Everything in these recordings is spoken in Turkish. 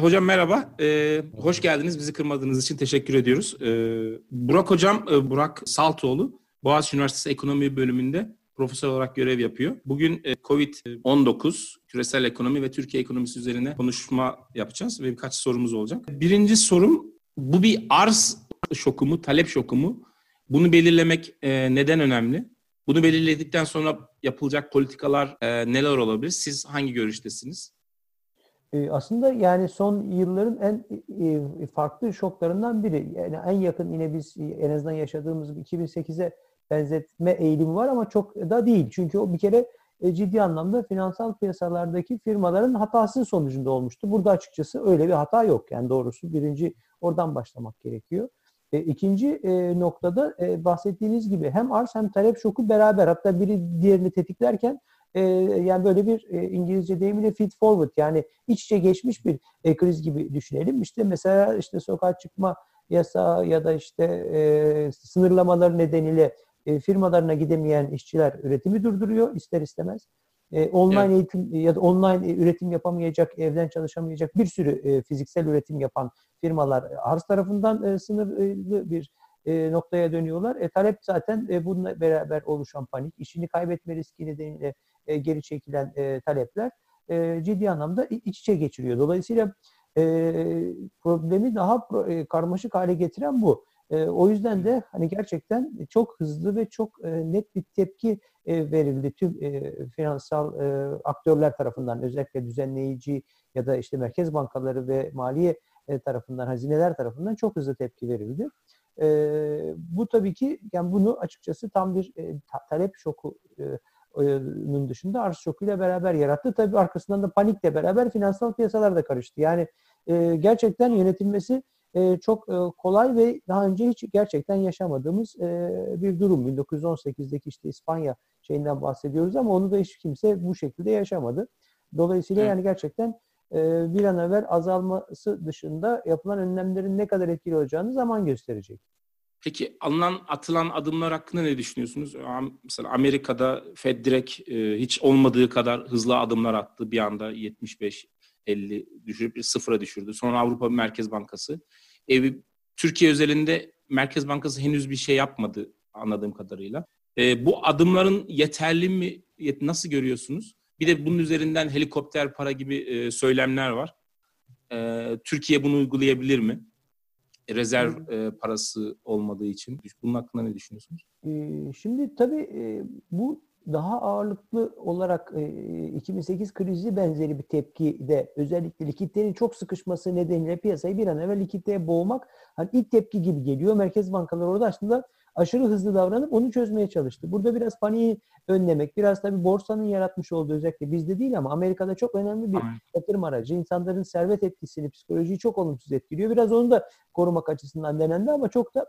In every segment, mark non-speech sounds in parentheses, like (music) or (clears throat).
Hocam merhaba. Ee, hoş geldiniz. Bizi kırmadığınız için teşekkür ediyoruz. Ee, Burak Hocam, e, Burak Saltoğlu, Boğaziçi Üniversitesi Ekonomi Bölümünde profesör olarak görev yapıyor. Bugün e, COVID-19, küresel ekonomi ve Türkiye ekonomisi üzerine konuşma yapacağız ve birkaç sorumuz olacak. Birinci sorum, bu bir arz şoku mu, talep şoku mu? Bunu belirlemek e, neden önemli? Bunu belirledikten sonra yapılacak politikalar e, neler olabilir? Siz hangi görüştesiniz? E, aslında yani son yılların en e, farklı şoklarından biri. Yani en yakın yine biz en azından yaşadığımız 2008'e benzetme eğilimi var ama çok da değil. Çünkü o bir kere e, ciddi anlamda finansal piyasalardaki firmaların hatası sonucunda olmuştu. Burada açıkçası öyle bir hata yok. Yani doğrusu birinci oradan başlamak gerekiyor. E, ikinci e, noktada e, bahsettiğiniz gibi hem arz hem talep şoku beraber hatta biri diğerini tetiklerken e, yani böyle bir e, İngilizce deyimiyle feed forward yani iç içe geçmiş bir e, kriz gibi düşünelim. İşte mesela işte sokağa çıkma yasa ya da işte e, sınırlamalar nedeniyle e, firmalarına gidemeyen işçiler üretimi durduruyor ister istemez. E, online evet. eğitim ya da online üretim yapamayacak, evden çalışamayacak bir sürü e, fiziksel üretim yapan firmalar arz tarafından e, sınırlı bir e, noktaya dönüyorlar. E, talep zaten e, bununla beraber oluşan panik, işini kaybetme riski nedeniyle e, geri çekilen e, talepler e, ciddi anlamda iç içe geçiriyor. Dolayısıyla e, problemi daha e, karmaşık hale getiren bu. E, o yüzden de hani gerçekten çok hızlı ve çok e, net bir tepki e, verildi tüm e, finansal e, aktörler tarafından özellikle düzenleyici ya da işte merkez bankaları ve maliye e, tarafından, hazineler tarafından çok hızlı tepki verildi. E, bu tabii ki yani bunu açıkçası tam bir e, talep şoku e, onun dışında arz şokuyla beraber yarattı. Tabii arkasından da panikle beraber finansal piyasalar da karıştı. Yani e, gerçekten yönetilmesi e, çok e, kolay ve daha önce hiç gerçekten yaşamadığımız e, bir durum. 1918'deki işte İspanya şeyinden bahsediyoruz ama onu da hiç kimse bu şekilde yaşamadı. Dolayısıyla yani gerçekten e, bir an evvel azalması dışında yapılan önlemlerin ne kadar etkili olacağını zaman gösterecek. Peki alınan atılan adımlar hakkında ne düşünüyorsunuz? Mesela Amerika'da Fed direkt e, hiç olmadığı kadar hızlı adımlar attı. Bir anda 75 50 düşürüp sıfıra düşürdü. Sonra Avrupa Merkez Bankası. E, Türkiye özelinde Merkez Bankası henüz bir şey yapmadı anladığım kadarıyla. E, bu adımların yeterli mi? Nasıl görüyorsunuz? Bir de bunun üzerinden helikopter para gibi e, söylemler var. E, Türkiye bunu uygulayabilir mi? Rezerv e, parası olmadığı için. Bunun hakkında ne düşünüyorsunuz? Şimdi tabii bu daha ağırlıklı olarak 2008 krizi benzeri bir tepki de özellikle likitlerin çok sıkışması nedeniyle piyasayı bir an evvel likiteye boğmak hani ilk tepki gibi geliyor. Merkez bankaları orada aslında aşırı hızlı davranıp onu çözmeye çalıştı. Burada biraz paniği önlemek, biraz tabii borsanın yaratmış olduğu özellikle bizde değil ama Amerika'da çok önemli bir yatırım aracı. İnsanların servet etkisini, psikolojiyi çok olumsuz etkiliyor. Biraz onu da korumak açısından denendi ama çok da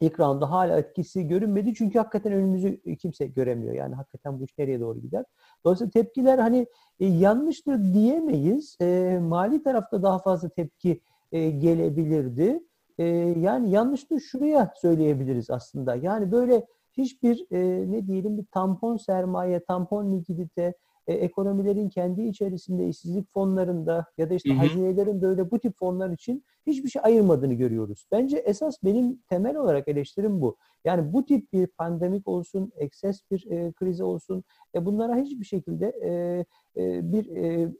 ilk roundda hala etkisi görünmedi. Çünkü hakikaten önümüzü kimse göremiyor. Yani hakikaten bu iş nereye doğru gider. Dolayısıyla tepkiler hani e, yanlıştır diyemeyiz. E, mali tarafta daha fazla tepki e, gelebilirdi. E, yani yanlıştır şuraya söyleyebiliriz aslında. Yani böyle hiçbir e, ne diyelim bir tampon sermaye, tampon likidite, e, ekonomilerin kendi içerisinde işsizlik fonlarında ya da işte hı hı. hazinelerin böyle bu tip fonlar için hiçbir şey ayırmadığını görüyoruz. Bence esas benim temel olarak eleştirim bu. Yani bu tip bir pandemik olsun, ekses bir e, krizi olsun, e, bunlara hiçbir şekilde e, e, bir e,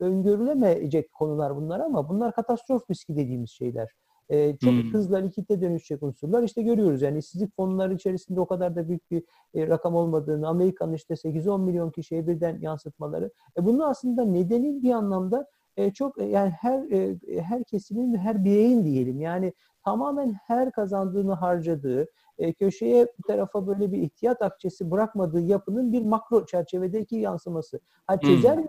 öngörülemeyecek konular bunlar ama bunlar katastrof riski dediğimiz şeyler. E, çok hmm. hızla likitte dönüşecek unsurlar. İşte görüyoruz yani işsizlik fonları içerisinde o kadar da büyük bir e, rakam olmadığını, Amerika'nın işte 8-10 milyon kişiye birden yansıtmaları. E, bunun aslında nedeni bir anlamda e, çok e, yani her e, her kesimin ve her bireyin diyelim yani tamamen her kazandığını harcadığı, e, köşeye bir tarafa böyle bir ihtiyat akçesi bırakmadığı yapının bir makro çerçevedeki yansıması. Ha çözer hmm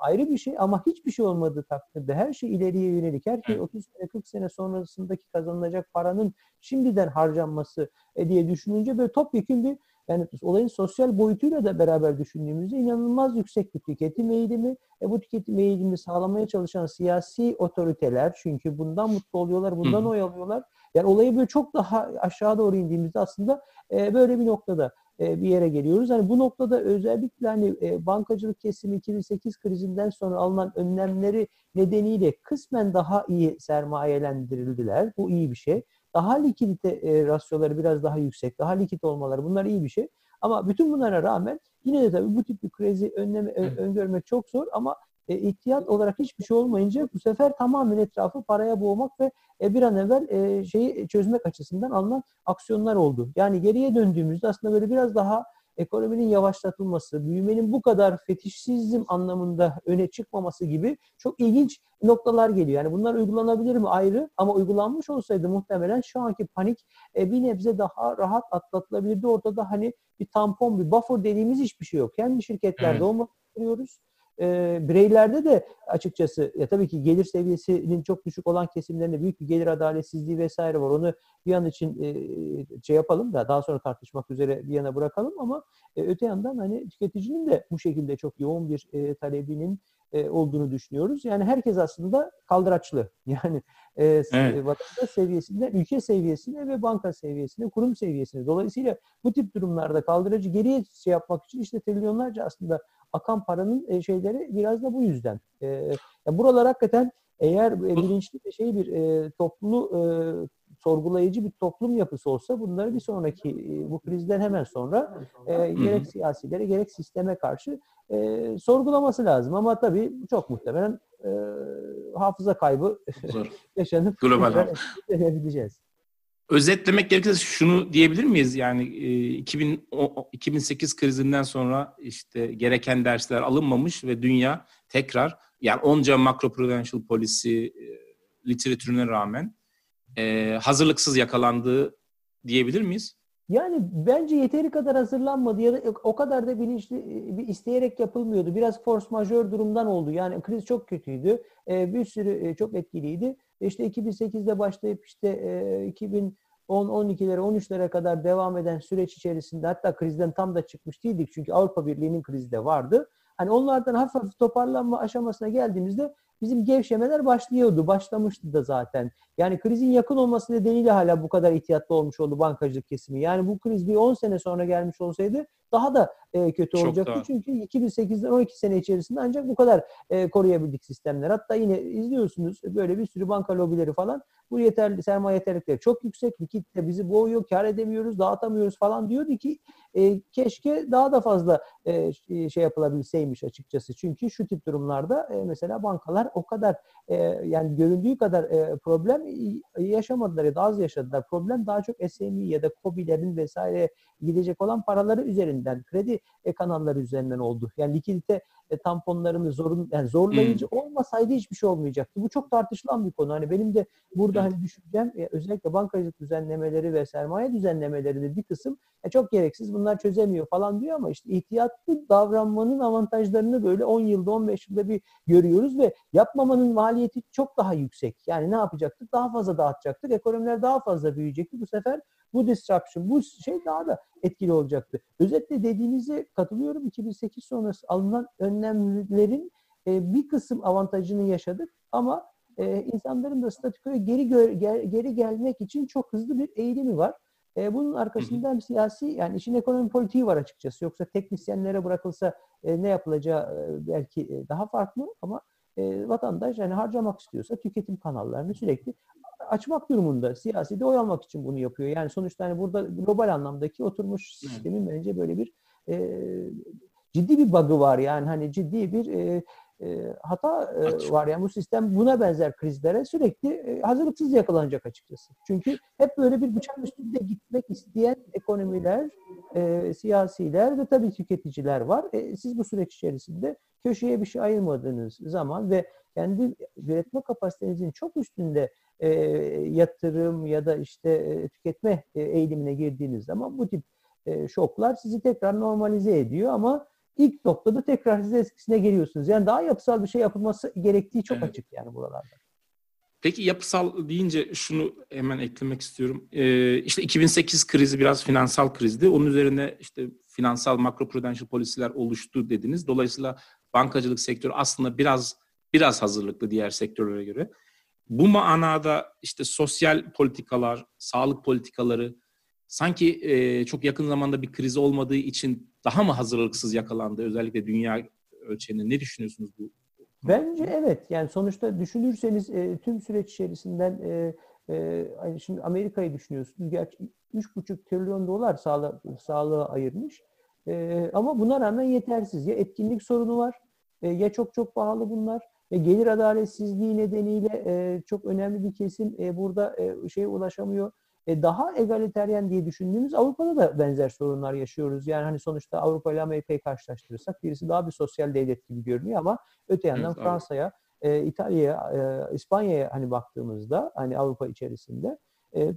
ayrı bir şey ama hiçbir şey olmadığı takdirde her şey ileriye yönelik, her şey 30 sene 40 sene sonrasındaki kazanılacak paranın şimdiden harcanması e, diye düşününce böyle topyekun bir yani olayın sosyal boyutuyla da beraber düşündüğümüzde inanılmaz yüksek bir tüketim eğilimi. E bu tüketim eğilimini sağlamaya çalışan siyasi otoriteler çünkü bundan mutlu oluyorlar, bundan oy alıyorlar. Yani olayı böyle çok daha aşağı doğru indiğimizde aslında e, böyle bir noktada. E, bir yere geliyoruz. Hani bu noktada özellikle hani e, bankacılık kesimi 2008 krizinden sonra alınan önlemleri nedeniyle kısmen daha iyi sermayelendirildiler. Bu iyi bir şey. Daha likidite e, rasyoları biraz daha yüksek, daha likit olmaları bunlar iyi bir şey. Ama bütün bunlara rağmen yine de tabii bu tip bir krizi önleme, öngörmek çok zor ama e, ihtiyat olarak hiçbir şey olmayınca bu sefer tamamen etrafı paraya boğmak ve e, bir an evvel e, şeyi çözmek açısından alınan aksiyonlar oldu. Yani geriye döndüğümüzde aslında böyle biraz daha ekonominin yavaşlatılması, büyümenin bu kadar fetişsizm anlamında öne çıkmaması gibi çok ilginç noktalar geliyor. Yani bunlar uygulanabilir mi ayrı ama uygulanmış olsaydı muhtemelen şu anki panik e, bir nebze daha rahat atlatılabilirdi. Ortada hani bir tampon, bir buffer dediğimiz hiçbir şey yok. Kendi şirketlerde evet. olmak istiyoruz e, bireylerde de açıkçası ya tabii ki gelir seviyesinin çok düşük olan kesimlerinde büyük bir gelir adaletsizliği vesaire var. Onu bir an için e, şey yapalım da daha sonra tartışmak üzere bir yana bırakalım ama e, öte yandan hani tüketicinin de bu şekilde çok yoğun bir e, talebinin e, olduğunu düşünüyoruz. Yani herkes aslında kaldıraçlı. (laughs) Yani e, evet. vatandaş seviyesinde, ülke seviyesinde ve banka seviyesinde, kurum seviyesinde. Dolayısıyla bu tip durumlarda kaldırıcı geriye şey yapmak için işte trilyonlarca aslında akan paranın e, şeyleri biraz da bu yüzden. E, ya buralar hakikaten eğer e, bilinçli bir şey bir e, toplu e, sorgulayıcı bir toplum yapısı olsa bunları bir sonraki e, bu krizden hemen sonra e, gerek siyasilere gerek sisteme karşı e, sorgulaması lazım. Ama tabii çok muhtemelen e, hafıza kaybı (laughs) yaşanıp global edeceğiz. Özetlemek gerekirse şunu diyebilir miyiz? Yani 2000, 2008 krizinden sonra işte gereken dersler alınmamış ve dünya tekrar yani onca macro prudential policy e, literatürüne rağmen e, hazırlıksız yakalandığı diyebilir miyiz? Yani bence yeteri kadar hazırlanmadı ya da o kadar da bilinçli isteyerek yapılmıyordu. Biraz force majeure durumdan oldu. Yani kriz çok kötüydü. Bir sürü çok etkiliydi. İşte 2008'de başlayıp işte 2010 12'lere 13'lere kadar devam eden süreç içerisinde hatta krizden tam da çıkmış değildik. Çünkü Avrupa Birliği'nin krizi de vardı. Hani onlardan hafif hafif toparlanma aşamasına geldiğimizde bizim gevşemeler başlıyordu. Başlamıştı da zaten. Yani krizin yakın olması nedeniyle hala bu kadar ihtiyatlı olmuş oldu bankacılık kesimi. Yani bu kriz bir 10 sene sonra gelmiş olsaydı daha da e, kötü Çok olacaktı. Daha. Çünkü 2008'den 12 sene içerisinde ancak bu kadar e, koruyabildik sistemler. Hatta yine izliyorsunuz böyle bir sürü banka lobileri falan. Bu yeterli sermaye yeterlilikleri çok yüksek. Likitte bizi boğuyor, kar edemiyoruz, dağıtamıyoruz falan diyordu ki e, keşke daha da fazla e, şey yapılabilseymiş açıkçası. Çünkü şu tip durumlarda e, mesela bankalar o kadar e, yani göründüğü kadar e, problem yaşamadılar ya da az yaşadılar. Problem daha çok SME ya da COBİ'lerin vesaire gidecek olan paraları üzerinden, kredi e, kanalları üzerinden oldu. Yani likidite e, tamponlarını zorun yani zorlayıcı hmm. olmasaydı hiçbir şey olmayacaktı. Bu çok tartışılan bir konu. Hani benim de burada hani düşüncem e, özellikle bankacılık düzenlemeleri ve sermaye düzenlemeleri de bir kısım e, çok gereksiz bunlar çözemiyor falan diyor ama işte ihtiyatlı davranmanın avantajlarını böyle 10 yılda 15 yılda bir görüyoruz ve yapmamanın maliyeti çok daha yüksek. Yani ne yapacaktık? Daha fazla dağıtacaktık. Ekonomiler daha fazla büyüyecekti. Bu sefer bu disruption, bu şey daha da etkili olacaktı. Özetle dediğinize katılıyorum. 2008 sonrası alınan önlemlerin e, bir kısım avantajını yaşadık ama e, insanların da statükoya geri geri gelmek için çok hızlı bir eğilimi var. E, bunun arkasında bir siyasi yani işin ekonomi politiği var açıkçası. Yoksa teknisyenlere bırakılsa e, ne yapılacağı e, belki e, daha farklı ama e, vatandaş yani harcamak istiyorsa tüketim kanallarını sürekli açmak durumunda. Siyasi de oy almak için bunu yapıyor. Yani sonuçta hani burada global anlamdaki oturmuş sistemin bence böyle bir e, ciddi bir bug'ı var. Yani hani ciddi bir e, e, hata e, var. Yani bu sistem buna benzer krizlere sürekli e, hazırlıksız yakalanacak açıkçası. Çünkü hep böyle bir bıçak üstünde gitmek isteyen ekonomiler, e, siyasiler ve tabii tüketiciler var. E, siz bu süreç içerisinde köşeye bir şey ayırmadığınız zaman ve kendi üretme kapasitenizin çok üstünde e, yatırım ya da işte e, tüketme e, eğilimine girdiğiniz zaman bu tip e, şoklar sizi tekrar normalize ediyor ama ilk noktada tekrar siz eskisine geliyorsunuz. Yani daha yapısal bir şey yapılması gerektiği çok evet. açık yani buralarda. Peki yapısal deyince şunu hemen eklemek istiyorum. Ee, işte 2008 krizi biraz finansal krizdi. Onun üzerine işte finansal makro prudential polisiler oluştu dediniz. Dolayısıyla bankacılık sektörü aslında biraz biraz hazırlıklı diğer sektörlere göre. Bu manada işte sosyal politikalar, sağlık politikaları sanki e, çok yakın zamanda bir kriz olmadığı için daha mı hazırlıksız yakalandı özellikle dünya ölçeğinde? Ne düşünüyorsunuz bu? Bence evet. Yani sonuçta düşünürseniz e, tüm süreç içerisinden e, e, şimdi Amerika'yı düşünüyorsunuz. Gerçi 3,5 trilyon dolar sağlığa, sağlığa ayırmış. E, ama buna rağmen yetersiz. Ya etkinlik sorunu var e, ya çok çok pahalı bunlar ve gelir adaletsizliği nedeniyle e, çok önemli bir kesim e, burada e, şeye ulaşamıyor. E, daha egaliteryen diye düşündüğümüz Avrupa'da da benzer sorunlar yaşıyoruz. Yani hani sonuçta Avrupa ile Amerika'yı karşılaştırırsak birisi daha bir sosyal devlet gibi görünüyor ama öte yandan evet, Fransa'ya, e, İtalya'ya, e, İspanya'ya hani baktığımızda hani Avrupa içerisinde e,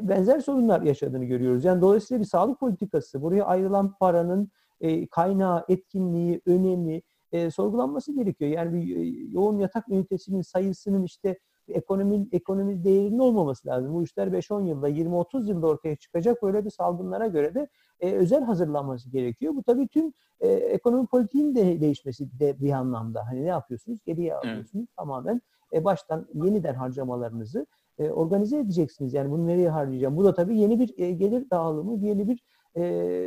benzer sorunlar yaşadığını görüyoruz. Yani dolayısıyla bir sağlık politikası, buraya ayrılan paranın e, kaynağı, etkinliği, önemi e, sorgulanması gerekiyor. Yani bir e, yoğun yatak ünitesinin sayısının işte ekonomi ekonomi değerinin olmaması lazım. Bu işler 5-10 yılda, 20-30 yılda ortaya çıkacak. Böyle bir salgınlara göre de e, özel hazırlanması gerekiyor. Bu tabii tüm e, ekonomi politiğinin de değişmesi de bir anlamda. Hani ne yapıyorsunuz? Geriye alıyorsunuz. Evet. Tamamen e, baştan yeniden harcamalarınızı e, organize edeceksiniz. Yani bunu nereye harcayacağım? Bu da tabii yeni bir e, gelir dağılımı, yeni bir e,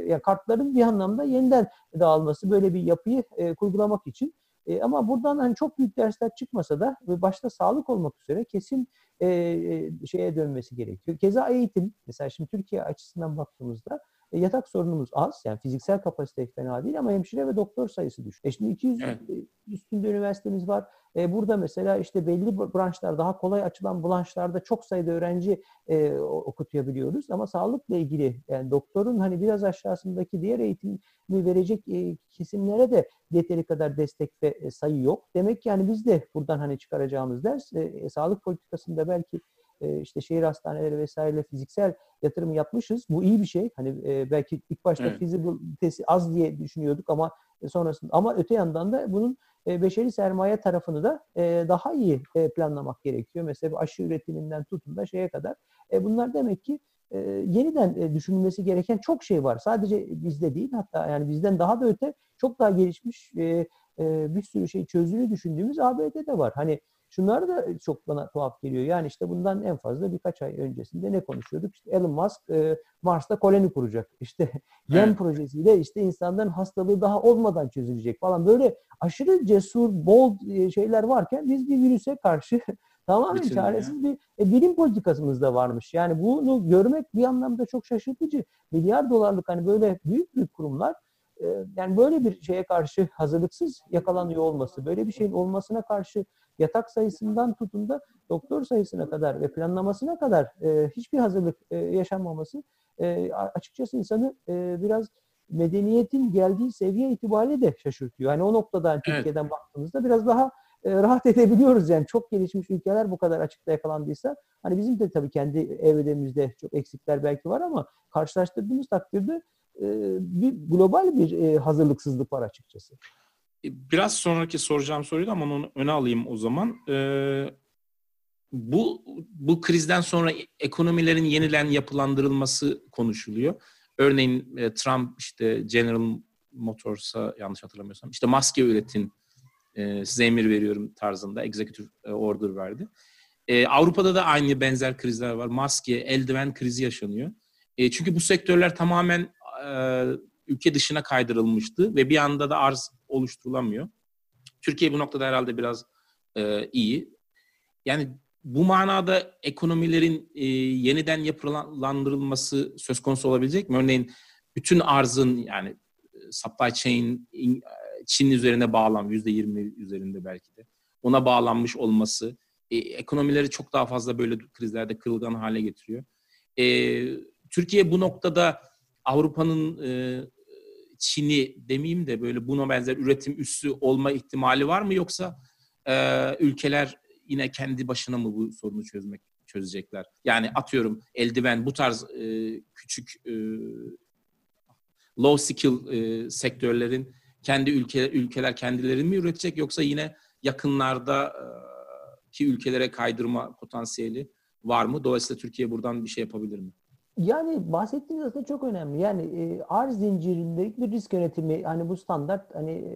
ya kartların bir anlamda yeniden dağılması böyle bir yapıyı e, kurgulamak için. E, ama buradan hani çok büyük dersler çıkmasa da ve başta sağlık olmak üzere kesin e, e, şeye dönmesi gerekiyor. Keza eğitim, mesela şimdi Türkiye açısından baktığımızda e, yatak sorunumuz az. Yani fiziksel kapasite fena değil ama hemşire ve doktor sayısı düşük. E şimdi 200 evet. üstünde üniversitemiz var. E, burada mesela işte belli branşlar daha kolay açılan branşlarda çok sayıda öğrenci e, okutabiliyoruz ama sağlıkla ilgili yani doktorun hani biraz aşağısındaki diğer eğitimi verecek e, kesimlere de yeteri kadar destek ve e, sayı yok. Demek ki yani biz de buradan hani çıkaracağımız ders e, e sağlık politikasında belki e, işte şehir hastaneleri vesaire fiziksel yatırım yapmışız. Bu iyi bir şey. Hani e, belki ilk başta evet. fizibilitesi az diye düşünüyorduk ama sonrasında ama öte yandan da bunun e, beşeri sermaye tarafını da e, daha iyi e, planlamak gerekiyor. Mesela aşı üretiminden tutun da şeye kadar. E, bunlar demek ki e, yeniden e, düşünülmesi gereken çok şey var. Sadece bizde değil hatta yani bizden daha da öte çok daha gelişmiş e, e, bir sürü şey çözdüğünü düşündüğümüz ABD'de var. Hani Şunlar da çok bana tuhaf geliyor. Yani işte bundan en fazla birkaç ay öncesinde ne konuşuyorduk? İşte Elon Musk e, Mars'ta koloni kuracak. İşte (laughs) yem evet. projesiyle işte insanların hastalığı daha olmadan çözülecek falan. Böyle aşırı cesur, bold e, şeyler varken biz bir virüse karşı (laughs) tamamen Bütün çaresiz ya. bir e, bilim politikasımız da varmış. Yani bunu görmek bir anlamda çok şaşırtıcı. Milyar dolarlık hani böyle büyük büyük kurumlar e, yani böyle bir şeye karşı hazırlıksız yakalanıyor olması, böyle bir şeyin olmasına karşı yatak sayısından tutun da doktor sayısına kadar ve planlamasına kadar e, hiçbir hazırlık e, yaşanmaması e, açıkçası insanı e, biraz medeniyetin geldiği seviye itibariyle de şaşırtıyor. Yani o noktada evet. Türkiye'den baktığımızda biraz daha e, rahat (laughs) edebiliyoruz yani çok gelişmiş ülkeler bu kadar açıkta yakalandıysa hani bizim de tabii kendi evredemizde çok eksikler belki var ama karşılaştırdığımız takdirde e, bir global bir e, hazırlıksızlık var açıkçası. E, biraz sonraki soracağım soruyu da ama onu öne alayım o zaman. Ee, bu bu krizden sonra ekonomilerin yeniden yapılandırılması konuşuluyor. Örneğin e, Trump işte General Motors'a yanlış hatırlamıyorsam işte maske üretin e, size emir veriyorum tarzında executive e, order verdi. E, Avrupa'da da aynı benzer krizler var. Maske, eldiven krizi yaşanıyor. E, çünkü bu sektörler tamamen e, ülke dışına kaydırılmıştı ve bir anda da arz oluşturulamıyor. Türkiye bu noktada herhalde biraz e, iyi. Yani bu manada ekonomilerin e, yeniden yapılandırılması söz konusu olabilecek mi? Örneğin bütün arzın yani e, supply chain e, Çin üzerine bağlan yüzde yirmi üzerinde belki de ona bağlanmış olması e, ekonomileri çok daha fazla böyle krizlerde kırılgan hale getiriyor. E, Türkiye bu noktada Avrupa'nın e, Çin'i demeyeyim de böyle buna benzer üretim üssü olma ihtimali var mı yoksa e, ülkeler yine kendi başına mı bu sorunu çözmek çözecekler? Yani atıyorum eldiven bu tarz e, küçük e, low skill e, sektörlerin kendi ülke ülkeler kendilerini mi üretecek yoksa yine yakınlarda e, ki ülkelere kaydırma potansiyeli var mı? Dolayısıyla Türkiye buradan bir şey yapabilir mi? Yani bahsettiğiniz aslında çok önemli. Yani e, arz zincirindeki bir risk yönetimi hani bu standart hani e,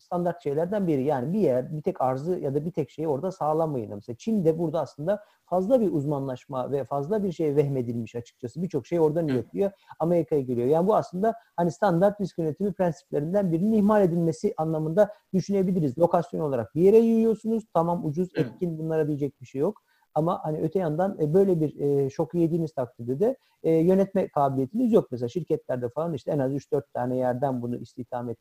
standart şeylerden biri. Yani bir yer, bir tek arzı ya da bir tek şeyi orada sağlamayın. Mesela Çin de burada aslında fazla bir uzmanlaşma ve fazla bir şey vehmedilmiş açıkçası. Birçok şey oradan üretiliyor. Amerika'ya geliyor. Yani bu aslında hani standart risk yönetimi prensiplerinden birinin ihmal edilmesi anlamında düşünebiliriz. Lokasyon olarak bir yere yiyorsunuz. Tamam ucuz, etkin bunlara diyecek bir şey yok. Ama hani öte yandan e, böyle bir e, şoku yediğiniz takdirde de e, yönetme kabiliyetiniz yok. Mesela şirketlerde falan işte en az 3-4 tane yerden bunu istihdam et,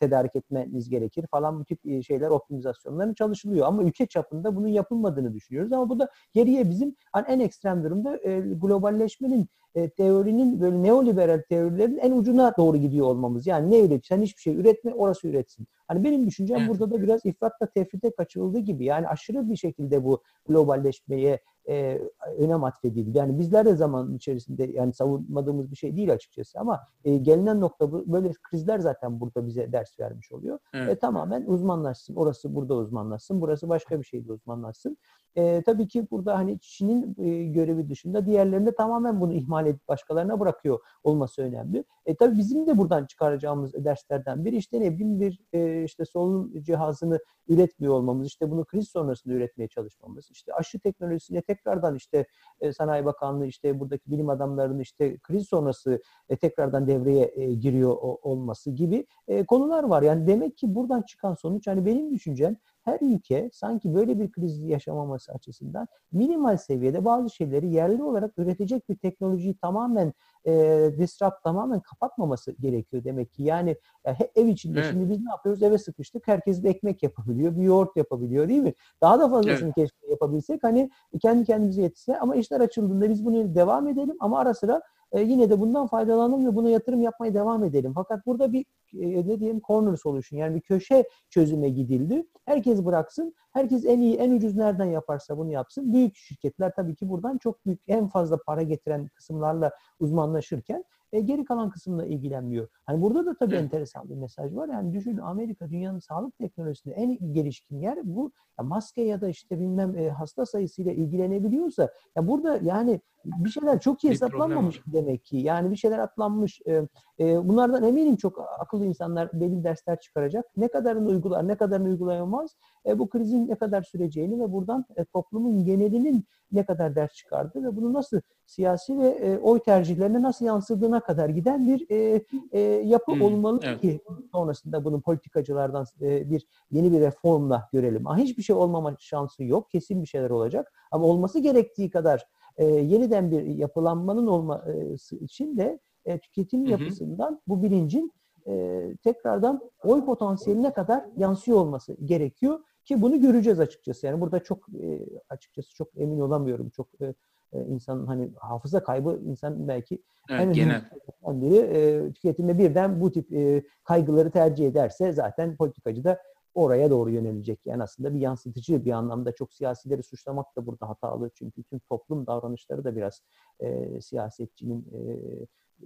tedarik etmeniz gerekir falan bu tip e, şeyler optimizasyonların çalışılıyor. Ama ülke çapında bunun yapılmadığını düşünüyoruz. Ama bu da geriye bizim hani en ekstrem durumda globalleşmenin e, teorinin böyle neoliberal teorilerin en ucuna doğru gidiyor olmamız. Yani ne üret? Sen hiçbir şey üretme, orası üretsin. Hani benim düşüncem evet. burada da biraz ifratla tefrite kaçırıldı gibi. Yani aşırı bir şekilde bu globalleşmeye e, önem atfedildi. Yani bizler de zaman içerisinde yani savunmadığımız bir şey değil açıkçası ama e, gelinen nokta bu, böyle krizler zaten burada bize ders vermiş oluyor. Evet. E, tamamen uzmanlaşsın. Orası burada uzmanlaşsın. Burası başka bir şeyde uzmanlaşsın. E, tabii ki burada hani Çin'in e, görevi dışında diğerlerinde tamamen bunu ihmal edip başkalarına bırakıyor olması önemli. E, tabii bizim de buradan çıkaracağımız derslerden biri işte ne bileyim bir e, işte solunum cihazını üretmiyor olmamız, işte bunu kriz sonrasında üretmeye çalışmamız, işte aşı teknolojisine tekrardan işte e, Sanayi Bakanlığı işte buradaki bilim adamlarının işte kriz sonrası e, tekrardan devreye e, giriyor o, olması gibi e, konular var. Yani demek ki buradan çıkan sonuç hani benim düşüncem her ülke sanki böyle bir kriz yaşamaması açısından minimal seviyede bazı şeyleri yerli olarak üretecek bir teknolojiyi tamamen e, disrupt tamamen kapatmaması gerekiyor demek ki. Yani ya, ev içinde evet. şimdi biz ne yapıyoruz? Eve sıkıştık. Herkes bir ekmek yapabiliyor, bir yoğurt yapabiliyor değil mi? Daha da fazlasını evet. keşke yapabilsek. Hani kendi kendimize yetişse ama işler açıldığında biz bunu devam edelim ama ara sıra e, yine de bundan faydalanalım ve buna yatırım yapmaya devam edelim. Fakat burada bir e, ne diyeyim corner solution yani bir köşe çözüme gidildi. Herkes bıraksın. Herkes en iyi, en ucuz nereden yaparsa bunu yapsın. Büyük şirketler tabii ki buradan çok büyük, en fazla para getiren kısımlarla uzmanlaşırken e, geri kalan kısımla ilgilenmiyor. Hani burada da tabii evet. enteresan bir mesaj var. Yani düşün Amerika dünyanın sağlık teknolojisinde en gelişkin yer bu. Ya maske ya da işte bilmem e, hasta sayısıyla ilgilenebiliyorsa ya burada yani bir şeyler çok iyi hesaplanmamış demek ki. Yani bir şeyler atlanmış. E, e, bunlardan eminim çok akıllı insanlar belli dersler çıkaracak. Ne kadarını uygular, ne kadarını uygulayamaz. E, bu krizin ne kadar süreceğini ve buradan e, toplumun genelinin ne kadar ders çıkardı ve bunu nasıl siyasi ve e, oy tercihlerine nasıl yansıdığına kadar giden bir e, e, yapı hmm, olmalı evet. ki sonrasında bunun politikacılardan e, bir yeni bir reformla görelim. Ama hiçbir şey olmama şansı yok. Kesin bir şeyler olacak. Ama olması gerektiği kadar e, yeniden bir yapılanmanın olması için de e, tüketim yapısından hı hı. bu bilincin e, tekrardan oy potansiyeline kadar yansıyor olması gerekiyor ki bunu göreceğiz açıkçası. Yani burada çok e, açıkçası çok emin olamıyorum. Çok e, e, insanın hani hafıza kaybı insan belki evet, en genel biri e, tüketime birden bu tip e, kaygıları tercih ederse zaten politikacı da oraya doğru yönelecek. Yani aslında bir yansıtıcı bir anlamda çok siyasileri suçlamak da burada hatalı. Çünkü tüm toplum davranışları da biraz e, siyasetçinin e,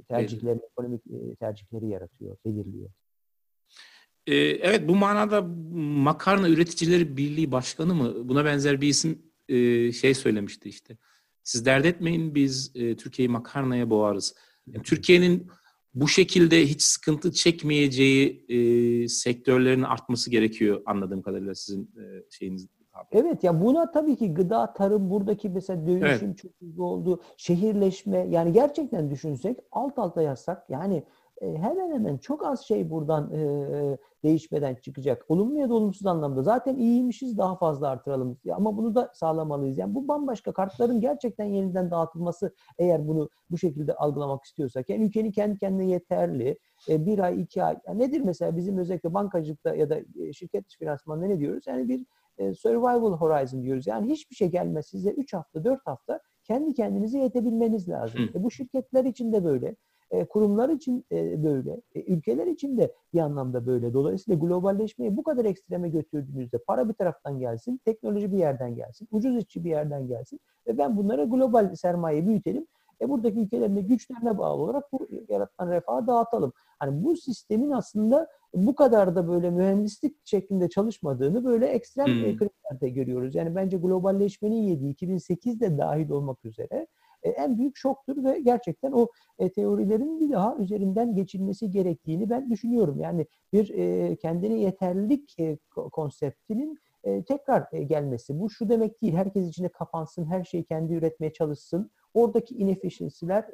tercihleri, evet. ekonomik e, tercihleri yaratıyor, belirliyor. Ee, evet bu manada Makarna Üreticileri Birliği Başkanı mı? Buna benzer bir isim e, şey söylemişti işte. Siz dert etmeyin biz e, Türkiye'yi makarnaya boğarız. Yani Türkiye'nin bu şekilde hiç sıkıntı çekmeyeceği e, sektörlerin artması gerekiyor anladığım kadarıyla sizin e, şeyiniz. Evet ya buna tabii ki gıda, tarım buradaki mesela dönüşüm evet. çok hızlı oldu. Şehirleşme yani gerçekten düşünsek alt alta yazsak yani e, hemen hemen çok az şey buradan e, değişmeden çıkacak. Olumlu ya da olumsuz anlamda. Zaten iyiymişiz daha fazla artıralım. Ama bunu da sağlamalıyız. Yani bu bambaşka kartların gerçekten yeniden dağıtılması eğer bunu bu şekilde algılamak istiyorsak. Yani ülkenin kendi kendine yeterli. E, bir ay, iki ay. Yani nedir mesela bizim özellikle bankacılıkta ya da e, şirket finansmanında ne diyoruz? Yani bir e, survival horizon diyoruz. Yani hiçbir şey gelmez size 3 hafta, 4 hafta kendi kendinize yetebilmeniz lazım. E, bu şirketler için de böyle. E, kurumlar için e, böyle, e, ülkeler için de bir anlamda böyle. Dolayısıyla globalleşmeyi bu kadar ekstreme götürdüğünüzde para bir taraftan gelsin, teknoloji bir yerden gelsin, ucuz işçi bir yerden gelsin ve ben bunlara global sermaye büyütelim. E buradaki ülkelerin de güçlerine bağlı olarak bu yaratılan refahı dağıtalım. Hani bu sistemin aslında bu kadar da böyle mühendislik şeklinde çalışmadığını böyle ekstrem hmm. krizlerde görüyoruz. Yani bence globalleşmenin yediği 2008'de dahil olmak üzere en büyük şoktur ve gerçekten o teorilerin bir daha üzerinden geçilmesi gerektiğini ben düşünüyorum. Yani bir kendine yeterlilik konseptinin tekrar gelmesi. Bu şu demek değil, herkes içine kapansın, her şeyi kendi üretmeye çalışsın. Oradaki inefficiency'ler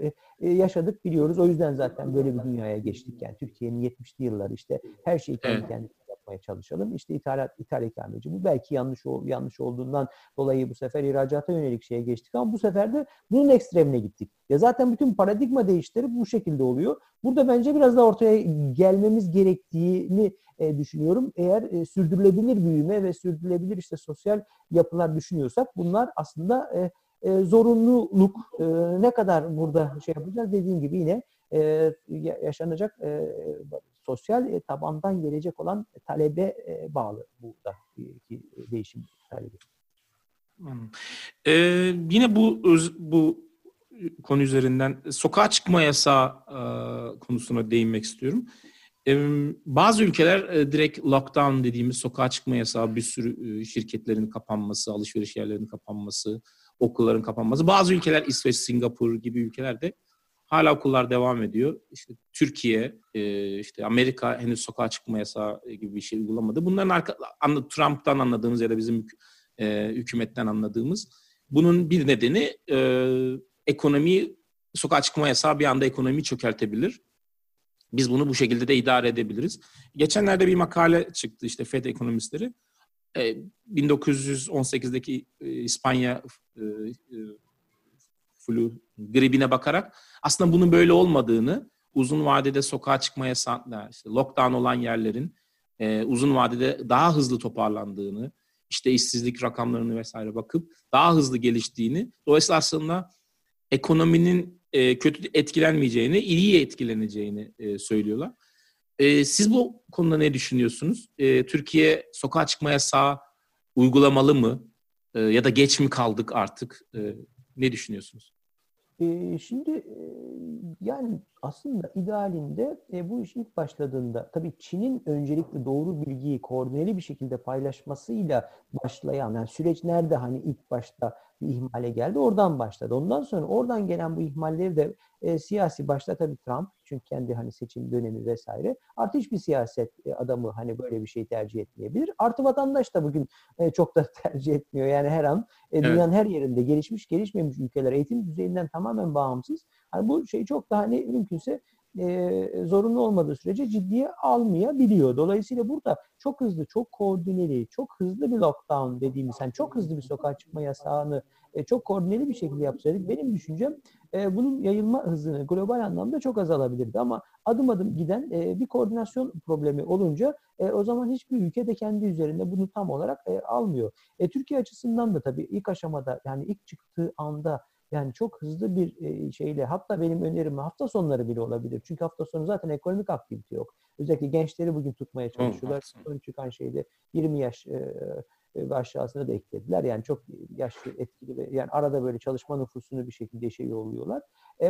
yaşadık biliyoruz. O yüzden zaten böyle bir dünyaya geçtik. Yani Türkiye'nin 70'li yılları işte her şeyi kendi evet. kendine yapmaya çalışalım. İşte ithalat, ithal ikameci. Bu belki yanlış yanlış olduğundan dolayı bu sefer ihracata yönelik şeye geçtik ama bu sefer de bunun ekstremine gittik. Ya zaten bütün paradigma değişleri bu şekilde oluyor. Burada bence biraz da ortaya gelmemiz gerektiğini e, düşünüyorum. Eğer e, sürdürülebilir büyüme ve sürdürülebilir işte sosyal yapılar düşünüyorsak bunlar aslında e, e, zorunluluk e, ne kadar burada şey yapacağız dediğim gibi yine e, yaşanacak e, sosyal e, tabandan gelecek olan talebe e, bağlı burada ki değişim talebi. Ee, yine bu bu konu üzerinden sokağa çıkma yasağı e, konusuna değinmek istiyorum. E, bazı ülkeler e, direkt lockdown dediğimiz sokağa çıkma yasağı, bir sürü e, şirketlerin kapanması, alışveriş yerlerinin kapanması, okulların kapanması. Bazı ülkeler İsveç, Singapur gibi ülkelerde hala okullar devam ediyor. İşte Türkiye, e, işte Amerika henüz sokağa çıkma yasağı gibi bir şey uygulamadı. Bunların arka, Trump'tan anladığımız ya da bizim hükümetten anladığımız bunun bir nedeni ekonomiyi sokağa çıkma yasağı bir anda ekonomiyi çökertebilir. Biz bunu bu şekilde de idare edebiliriz. Geçenlerde bir makale çıktı işte FED ekonomistleri. 1918'deki e, İspanya e, e, flu gribine bakarak aslında bunun böyle olmadığını, uzun vadede sokağa çıkma yasağı, işte lockdown olan yerlerin uzun vadede daha hızlı toparlandığını, işte işsizlik rakamlarını vesaire bakıp daha hızlı geliştiğini, dolayısıyla aslında ekonominin kötü etkilenmeyeceğini, iyi etkileneceğini söylüyorlar. E, siz bu konuda ne düşünüyorsunuz? E, Türkiye sokağa çıkma yasağı uygulamalı mı? E, ya da geç mi kaldık artık? E, ne düşünüyorsunuz? E, şimdi e, yani aslında idealinde e, bu iş ilk başladığında tabii Çin'in öncelikle doğru bilgiyi koordineli bir şekilde paylaşmasıyla başlayan yani süreç nerede hani ilk başta bir ihmale geldi oradan başladı. Ondan sonra oradan gelen bu ihmalleri de e, siyasi başta tabii Trump çünkü kendi hani seçim dönemi vesaire. Artı hiçbir siyaset e, adamı hani böyle bir şey tercih etmeyebilir. Artı vatandaş da bugün e, çok da (laughs) tercih etmiyor. Yani her an e, dünyanın evet. her yerinde gelişmiş gelişmemiş ülkeler eğitim düzeyinden tamamen bağımsız. Hani bu şey çok da hani mümkünse e, zorunlu olmadığı sürece ciddiye almayabiliyor. Dolayısıyla burada çok hızlı, çok koordineli, çok hızlı bir lockdown dediğimiz, yani çok hızlı bir sokağa çıkma yasağını e, çok koordineli bir şekilde yapsaydık benim düşüncem e, bunun yayılma hızını global anlamda çok azalabilirdi. Ama adım adım giden e, bir koordinasyon problemi olunca e, o zaman hiçbir ülke de kendi üzerinde bunu tam olarak e, almıyor. E, Türkiye açısından da tabii ilk aşamada yani ilk çıktığı anda yani çok hızlı bir şeyle hatta benim önerim hafta sonları bile olabilir. Çünkü hafta sonu zaten ekonomik aktivite yok. Özellikle gençleri bugün tutmaya çalışıyorlar. Son çıkan şeyde 20 yaş ve aşağısına da eklediler. Yani çok yaşlı etkili ve yani arada böyle çalışma nüfusunu bir şekilde şey yolluyorlar.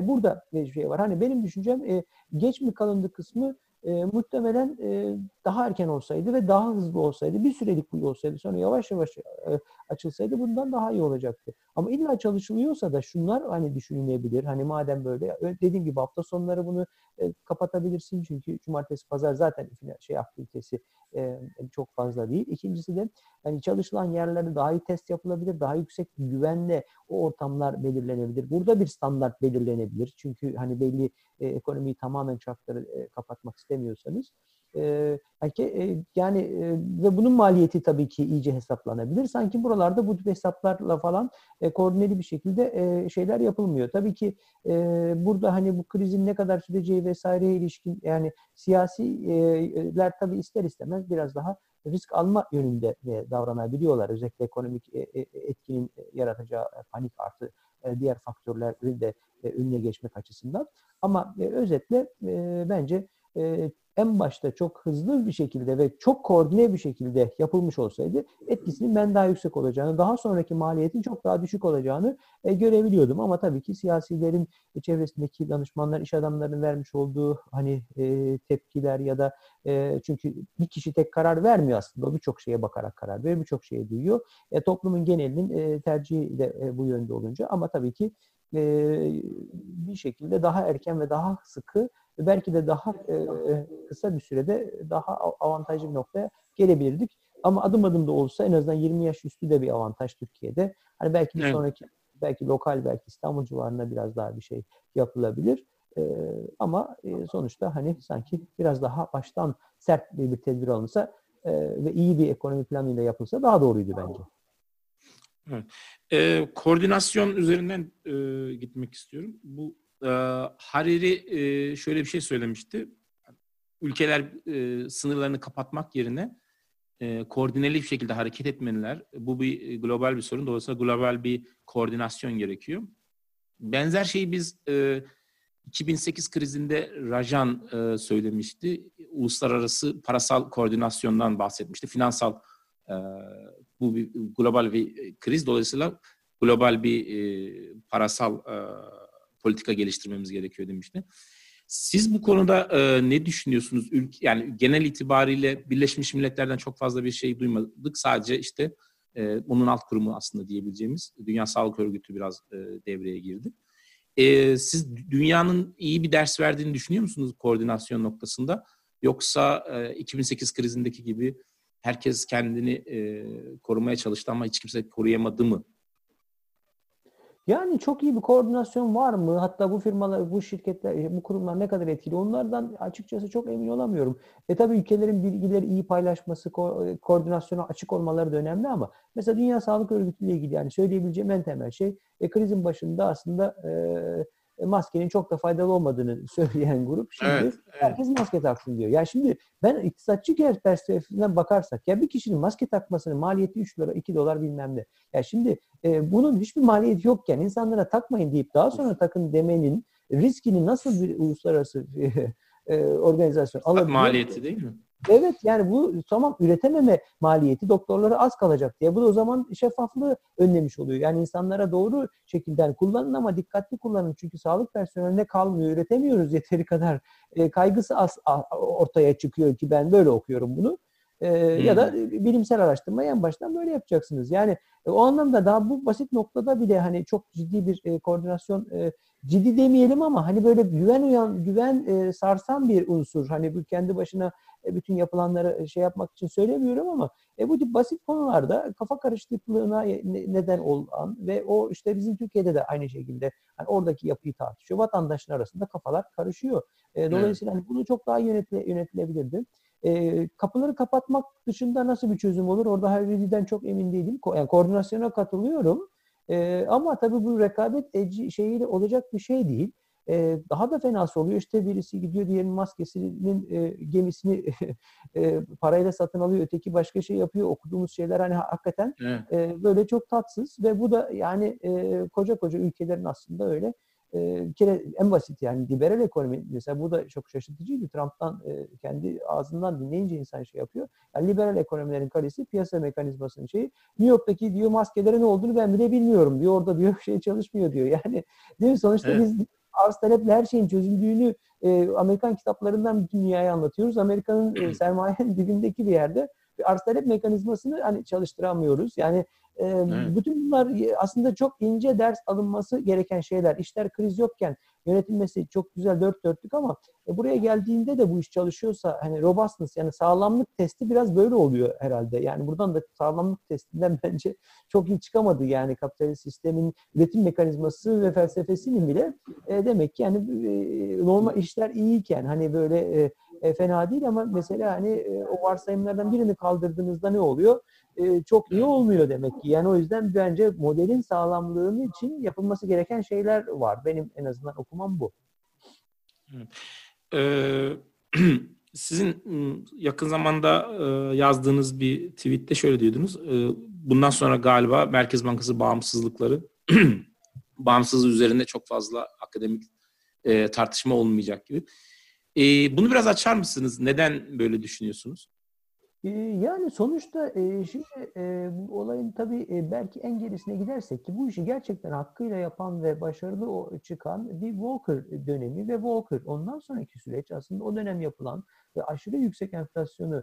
burada bir şey var. Hani benim düşüncem geç mi kalındı kısmı e, muhtemelen e, daha erken olsaydı ve daha hızlı olsaydı, bir sürelik bu olsaydı, sonra yavaş yavaş e, açılsaydı bundan daha iyi olacaktı. Ama illa çalışılıyorsa da şunlar hani düşünülebilir. Hani madem böyle, dediğim gibi hafta sonları bunu e, kapatabilirsin çünkü cumartesi, pazar zaten şey aktivitesi e, çok fazla değil. İkincisi de hani çalışılan yerlerde daha iyi test yapılabilir, daha yüksek güvenle o ortamlar belirlenebilir. Burada bir standart belirlenebilir. Çünkü hani belli e, ekonomiyi tamamen çarkları e, kapatmak istemiyorsanız e, e, yani e, ve bunun maliyeti tabii ki iyice hesaplanabilir. Sanki buralarda bu tip hesaplarla falan koordineli bir şekilde şeyler yapılmıyor. Tabii ki burada hani bu krizin ne kadar süreceği vesaireye ilişkin yani siyasiler tabii ister istemez biraz daha risk alma yönünde davranabiliyorlar. Özellikle ekonomik etkinin yaratacağı panik artı diğer faktörlerin de önüne geçmek açısından. Ama özetle bence en başta çok hızlı bir şekilde ve çok koordine bir şekilde yapılmış olsaydı etkisinin ben daha yüksek olacağını, daha sonraki maliyetin çok daha düşük olacağını e, görebiliyordum. Ama tabii ki siyasilerin e, çevresindeki danışmanlar, iş adamlarının vermiş olduğu hani e, tepkiler ya da e, çünkü bir kişi tek karar vermiyor aslında. O birçok şeye bakarak karar veriyor, birçok şeye duyuyor. E, toplumun genelinin e, tercihi de e, bu yönde olunca ama tabii ki bir şekilde daha erken ve daha sıkı ve belki de daha kısa bir sürede daha avantajlı bir noktaya gelebilirdik. Ama adım adım da olsa en azından 20 yaş üstü de bir avantaj Türkiye'de. Hani belki bir evet. sonraki belki lokal belki İstanbul civarında biraz daha bir şey yapılabilir. Ee, ama e, sonuçta hani sanki biraz daha baştan sert bir, bir tedbir alınsa e, ve iyi bir ekonomi planıyla yapılsa daha doğruydu bence. Evet. E, koordinasyon üzerinden e, gitmek istiyorum. Bu e, Hariri e, şöyle bir şey söylemişti. Ülkeler e, sınırlarını kapatmak yerine e, koordineli bir şekilde hareket etmeliler. Bu bir global bir sorun. Dolayısıyla global bir koordinasyon gerekiyor. Benzer şeyi biz e, 2008 krizinde Rajan söylemişti. Uluslararası parasal koordinasyondan bahsetmişti. Finansal bu bir global bir kriz. Dolayısıyla global bir parasal e, politika geliştirmemiz gerekiyor demişti. Siz bu konuda e, ne düşünüyorsunuz? Ülke, yani genel itibariyle Birleşmiş Milletler'den çok fazla bir şey duymadık. Sadece işte e, onun alt kurumu aslında diyebileceğimiz Dünya Sağlık Örgütü biraz e, devreye girdi. E, siz dünyanın iyi bir ders verdiğini düşünüyor musunuz koordinasyon noktasında? Yoksa e, 2008 krizindeki gibi herkes kendini e, korumaya çalıştı ama hiç kimse koruyamadı mı yani çok iyi bir koordinasyon var mı? Hatta bu firmalar, bu şirketler, bu kurumlar ne kadar etkili? Onlardan açıkçası çok emin olamıyorum. E tabii ülkelerin bilgileri iyi paylaşması, ko- koordinasyona açık olmaları da önemli ama mesela Dünya Sağlık Örgütü ile ilgili yani söyleyebileceğim en temel şey e, krizin başında aslında e, e, maskenin çok da faydalı olmadığını (laughs) söyleyen grup şimdi evet, evet. herkes maske taksın diyor. Ya şimdi ben iktisatçı perspektifinden bakarsak ya bir kişinin maske takmasının maliyeti 3 dolar 2 dolar bilmem ne. Ya şimdi e, bunun hiçbir maliyeti yokken insanlara takmayın deyip daha sonra takın demenin riskini nasıl bir uluslararası (laughs) e, organizasyon alabilir? Maliyeti değil mi? Evet yani bu tamam üretememe maliyeti doktorlara az kalacak diye. Bu da o zaman şeffaflığı önlemiş oluyor. Yani insanlara doğru şekilde kullanın ama dikkatli kullanın. Çünkü sağlık personeline kalmıyor. Üretemiyoruz yeteri kadar. E, kaygısı az ortaya çıkıyor ki ben böyle okuyorum bunu. E, hmm. Ya da hmm. bilimsel araştırmayı en baştan böyle yapacaksınız. Yani e, o anlamda daha bu basit noktada bile hani çok ciddi bir e, koordinasyon e, ciddi demeyelim ama hani böyle güven uyan, güven e, sarsan bir unsur. Hani bu kendi başına bütün yapılanları e, şey yapmak için söylemiyorum ama e, bu tip basit konularda kafa karışıklığına neden olan ve o işte bizim Türkiye'de de aynı şekilde hani oradaki yapıyı tartışıyor. Vatandaşın arasında kafalar karışıyor. E, dolayısıyla hani bunu çok daha yönetle, yönetilebilirdi. E, kapıları kapatmak dışında nasıl bir çözüm olur? Orada Hariri'den çok emin değilim. Ko- yani koordinasyona katılıyorum. E, ama tabii bu rekabet şeyiyle olacak bir şey değil. E, daha da fenası oluyor. İşte birisi gidiyor diğerinin maskesinin e, gemisini (laughs) e, parayla satın alıyor. Öteki başka şey yapıyor. Okuduğumuz şeyler hani hakikaten evet. e, böyle çok tatsız ve bu da yani e, koca koca ülkelerin aslında öyle bir kere en basit yani liberal ekonomi mesela bu da çok şaşırtıcıydı. Trump'tan kendi ağzından dinleyince insan şey yapıyor. Yani liberal ekonomilerin kalesi piyasa mekanizmasının şeyi. New York'taki diyor maskelere ne olduğunu ben bile bilmiyorum diyor. Orada diyor (laughs) şey çalışmıyor diyor. Yani değil mi? Sonuçta evet. biz arz taleple her şeyin çözüldüğünü e, Amerikan kitaplarından bütün dünyaya anlatıyoruz. Amerika'nın e, sermayenin (laughs) dibindeki bir yerde bir arz talep mekanizmasını hani çalıştıramıyoruz. Yani e, bütün bunlar aslında çok ince ders alınması gereken şeyler. İşler kriz yokken yönetilmesi çok güzel dört dörtlük ama e, buraya geldiğinde de bu iş çalışıyorsa hani robustness yani sağlamlık testi biraz böyle oluyor herhalde. Yani buradan da sağlamlık testinden (laughs) bence çok iyi çıkamadı yani kapitalist sistemin üretim mekanizması ve felsefesinin bile e, demek ki yani e, normal işler iyiyken hani böyle e, e, fena değil ama mesela hani e, o varsayımlardan birini kaldırdığınızda ne oluyor? E, çok iyi olmuyor demek ki. Yani o yüzden bence modelin sağlamlığını için yapılması gereken şeyler var. Benim en azından okumam bu. Ee, (clears throat) sizin yakın zamanda e, yazdığınız bir tweette şöyle diyordunuz. E, bundan sonra galiba Merkez Bankası bağımsızlıkları (clears throat) bağımsızlığı üzerinde çok fazla akademik e, tartışma olmayacak gibi. E, bunu biraz açar mısınız? Neden böyle düşünüyorsunuz? Yani sonuçta şimdi bu olayın tabii belki en gerisine gidersek ki bu işi gerçekten hakkıyla yapan ve başarılı çıkan bir Walker dönemi ve Walker ondan sonraki süreç aslında o dönem yapılan ve aşırı yüksek enflasyonu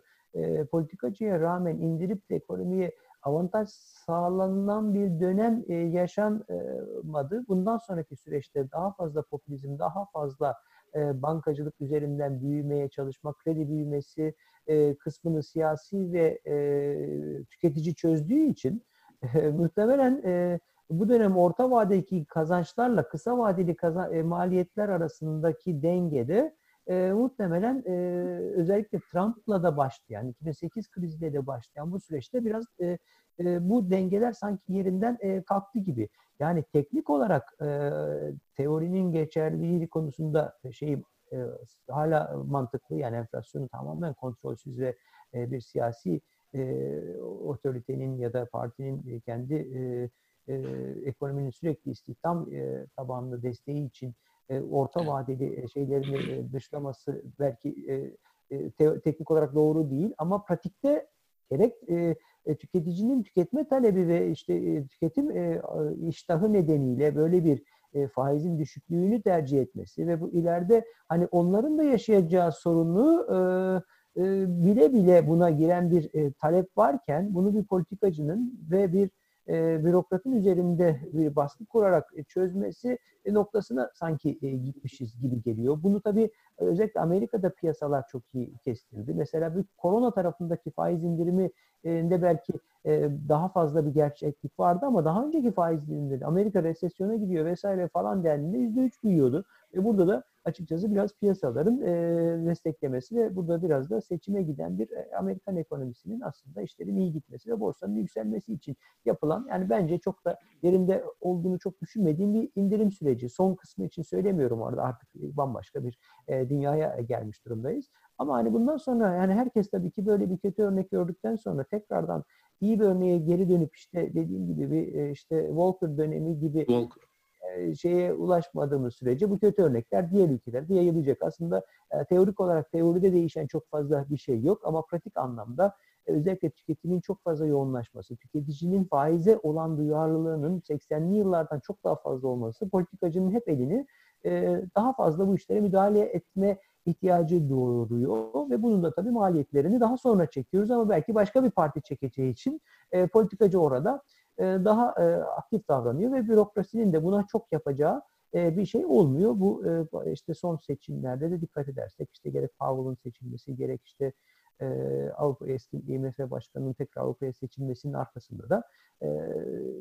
politikacıya rağmen indirip de ekonomiye avantaj sağlanan bir dönem e, yaşanmadı. Bundan sonraki süreçte daha fazla popülizm, daha fazla e, bankacılık üzerinden büyümeye çalışmak, kredi büyümesi e, kısmını siyasi ve e, tüketici çözdüğü için (laughs) muhtemelen bu dönem orta vadedeki kazançlarla kısa vadeli maliyetler arasındaki dengede e, muhtemelen e, özellikle Trump'la da başlayan, 2008 kriziyle de başlayan bu süreçte biraz e, e, bu dengeler sanki yerinden e, kalktı gibi. Yani teknik olarak e, teorinin geçerliliği konusunda şey e, hala mantıklı. Yani enflasyonu tamamen kontrolsüz ve e, bir siyasi e, otoritenin ya da partinin kendi e, e, ekonominin sürekli istihdam e, tabanlı desteği için e, orta vadeli şeylerini e, dışlaması belki e, te, teknik olarak doğru değil ama pratikte gerek e, e, tüketicinin tüketme talebi ve işte e, tüketim e, iştahı nedeniyle böyle bir faizin düşüklüğünü tercih etmesi ve bu ileride hani onların da yaşayacağı sorunu bile bile buna giren bir talep varken bunu bir politikacının ve bir e, bürokratın üzerinde bir baskı kurarak e, çözmesi e, noktasına sanki e, gitmişiz gibi geliyor. Bunu tabii özellikle Amerika'da piyasalar çok iyi kestirdi. Mesela bir korona tarafındaki faiz indirimi de belki daha fazla bir gerçeklik vardı ama daha önceki faiz indirimleri Amerika resesyona gidiyor vesaire falan dendiğinde %3 büyüyordu. Ve burada da açıkçası biraz piyasaların e, desteklemesi ve burada biraz da seçime giden bir e, Amerikan ekonomisinin aslında işlerin iyi gitmesi ve borsanın yükselmesi için yapılan yani bence çok da yerinde olduğunu çok düşünmediğim bir indirim süreci. Son kısmı için söylemiyorum orada artık bambaşka bir e, dünyaya gelmiş durumdayız. Ama hani bundan sonra yani herkes tabii ki böyle bir kötü örnek gördükten sonra tekrardan iyi bir örneğe geri dönüp işte dediğim gibi bir e, işte Walker dönemi gibi Walker e, şeye ulaşmadığımız sürece bu kötü örnekler diğer ülkelerde yayılacak. Aslında e, teorik olarak teoride değişen çok fazla bir şey yok ama pratik anlamda e, özellikle tüketimin çok fazla yoğunlaşması, tüketicinin faize olan duyarlılığının 80'li yıllardan çok daha fazla olması politikacının hep elini daha fazla bu işlere müdahale etme ihtiyacı doğuruyor ve bunun da tabii maliyetlerini daha sonra çekiyoruz ama belki başka bir parti çekeceği için politikacı orada e, daha e, aktif davranıyor ve bürokrasinin de buna çok yapacağı e, bir şey olmuyor. Bu işte son seçimlerde de dikkat edersek işte gerek Powell'ın seçilmesi gerek işte Avrupa eski IMF Başkanı'nın tekrar Avrupa'ya seçilmesinin arkasında da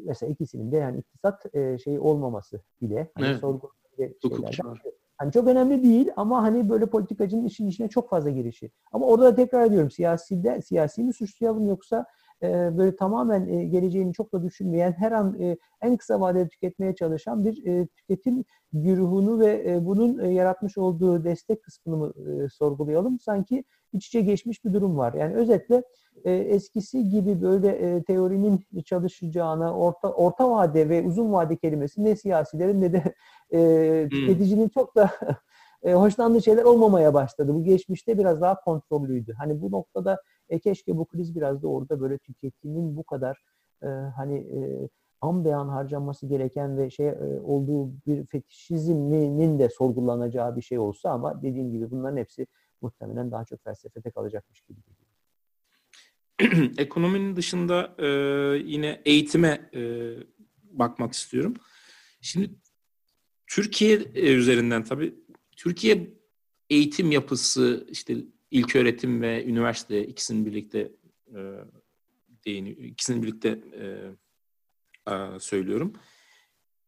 mesela ikisinin de yani iktisat şeyi olmaması bile hani evet. sorgulanacak Hani çok önemli değil ama hani böyle politikacının işin içine çok fazla girişi. Ama orada da tekrar ediyorum siyasi de siyasi mi suçlayalım yoksa e, böyle tamamen e, geleceğini çok da düşünmeyen, her an e, en kısa vadede tüketmeye çalışan bir tüketim güruhunu ve bunun yaratmış olduğu destek kısmını mı sorgulayalım? Sanki iç içe geçmiş bir durum var. Yani özetle eskisi gibi böyle teorinin çalışacağına orta orta vade ve uzun vade kelimesi ne siyasilerin ne de hmm. tüketicinin çok da (laughs) hoşlandığı şeyler olmamaya başladı. Bu geçmişte biraz daha kontrollüydü. Hani bu noktada e keşke bu kriz biraz da orada böyle tüketimin bu kadar e, hani e, an beyan harcanması gereken ve şey e, olduğu bir fetişizmin de sorgulanacağı bir şey olsa ama dediğim gibi bunların hepsi muhtemelen daha çok felsefede kalacakmış gibi geliyor. (clears throat) Ekonominin dışında e, yine eğitime e, bakmak istiyorum. Şimdi Türkiye e, üzerinden tabii Türkiye eğitim yapısı işte ilk öğretim ve üniversite ikisini birlikte e, değiniyor. Birlikte e, söylüyorum.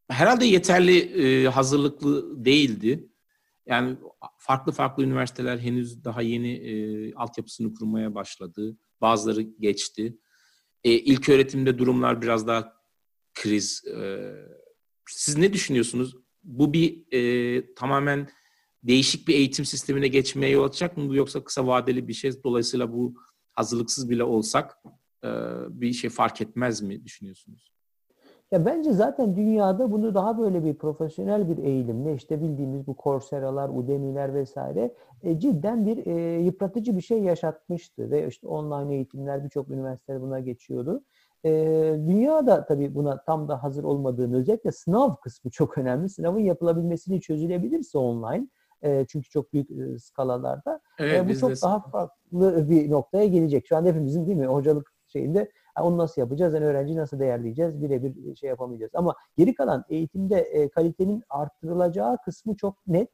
Herhalde yeterli e, hazırlıklı değildi. Yani farklı farklı üniversiteler henüz daha yeni e, altyapısını kurmaya başladı. Bazıları geçti. E, ilk öğretimde durumlar biraz daha kriz. E, siz ne düşünüyorsunuz? Bu bir e, tamamen değişik bir eğitim sistemine geçmeye yol açacak mı bu yoksa kısa vadeli bir şey? Dolayısıyla bu hazırlıksız bile olsak e, bir şey fark etmez mi düşünüyorsunuz? Ya bence zaten dünyada bunu daha böyle bir profesyonel bir eğilimle işte bildiğimiz bu Coursera'lar, Udemy'ler vesaire e, cidden bir e, yıpratıcı bir şey yaşatmıştı ve işte online eğitimler birçok üniversiteler buna geçiyordu. E, dünya da tabii buna tam da hazır olmadığını özellikle sınav kısmı çok önemli. Sınavın yapılabilmesini çözülebilirse online e, çünkü çok büyük e, skalalarda. Evet, e, bu çok daha farklı bir noktaya gelecek. Şu an hepimizin değil mi hocalık şeyinde onu nasıl yapacağız? Yani öğrenci nasıl değerleyeceğiz? Birebir şey yapamayacağız. Ama geri kalan eğitimde e, kalitenin arttırılacağı kısmı çok net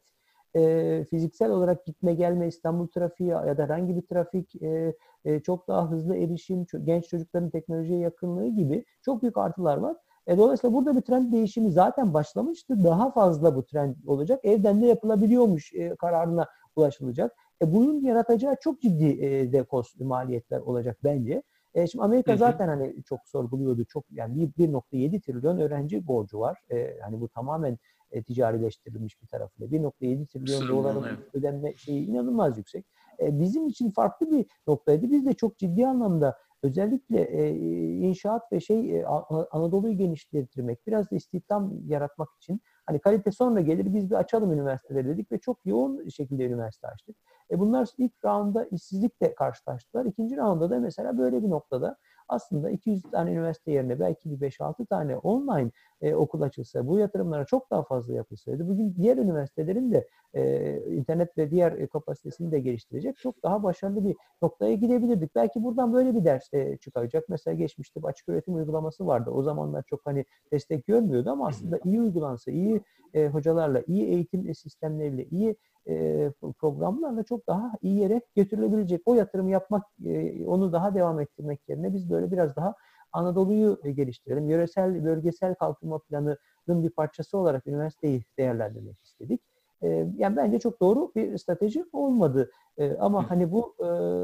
e, fiziksel olarak gitme gelme İstanbul trafiği ya da herhangi bir trafik e, e, çok daha hızlı erişim, genç çocukların teknolojiye yakınlığı gibi çok büyük artılar var. E, dolayısıyla burada bir trend değişimi zaten başlamıştı. Daha fazla bu trend olacak. Evden de yapılabiliyormuş e, kararına ulaşılacak. E, bunun yaratacağı çok ciddi e, de kost, maliyetler olacak bence. E, şimdi Amerika zaten hani çok sorguluyordu. Çok yani 1.7 trilyon öğrenci borcu var. E, hani bu tamamen e, ticarileştirilmiş bir tarafıyla. 1.7 trilyon doların evet. ödenme şeyi inanılmaz yüksek. E, bizim için farklı bir noktaydı. Biz de çok ciddi anlamda özellikle e, inşaat ve şey e, Anadolu'yu genişlettirmek, biraz da istihdam yaratmak için hani kalite sonra gelir biz bir açalım üniversiteleri dedik ve çok yoğun şekilde üniversite açtık. E bunlar ilk rounda işsizlikle karşılaştılar. İkinci rounda da mesela böyle bir noktada aslında 200 tane üniversite yerine belki bir 5-6 tane online e, okul açılsa, bu yatırımlara çok daha fazla yapılsaydı, bugün diğer üniversitelerin de e, internet ve diğer e, kapasitesini de geliştirecek çok daha başarılı bir noktaya gidebilirdik. Belki buradan böyle bir ders e, çıkacak. Mesela geçmişte açık öğretim uygulaması vardı. O zamanlar çok hani destek görmüyordu ama aslında iyi uygulansa, iyi e, hocalarla, iyi eğitim sistemleriyle, iyi e, programlarla çok daha iyi yere götürülebilecek. O yatırım yapmak, e, onu daha devam ettirmek yerine biz böyle biraz daha Anadolu'yu geliştirelim. Yöresel, bölgesel kalkınma planının bir parçası olarak üniversiteyi değerlendirmek istedik. E, yani bence çok doğru bir strateji olmadı. E, ama hani bu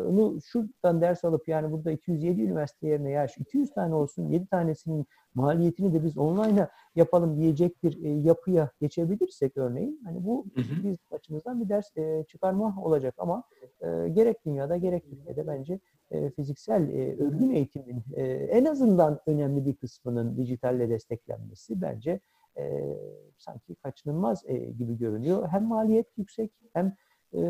bunu şuradan ders alıp yani burada 207 üniversite yerine ya 200 tane olsun 7 tanesinin maliyetini de biz online'a yapalım diyecek bir yapıya geçebilirsek örneğin hani bu biz açımızdan bir ders çıkarma olacak. Ama gerek dünyada gerek Türkiye'de bence fiziksel örgün eğitimin en azından önemli bir kısmının dijitalle desteklenmesi bence e, sanki kaçınılmaz e, gibi görünüyor. Hem maliyet yüksek hem e,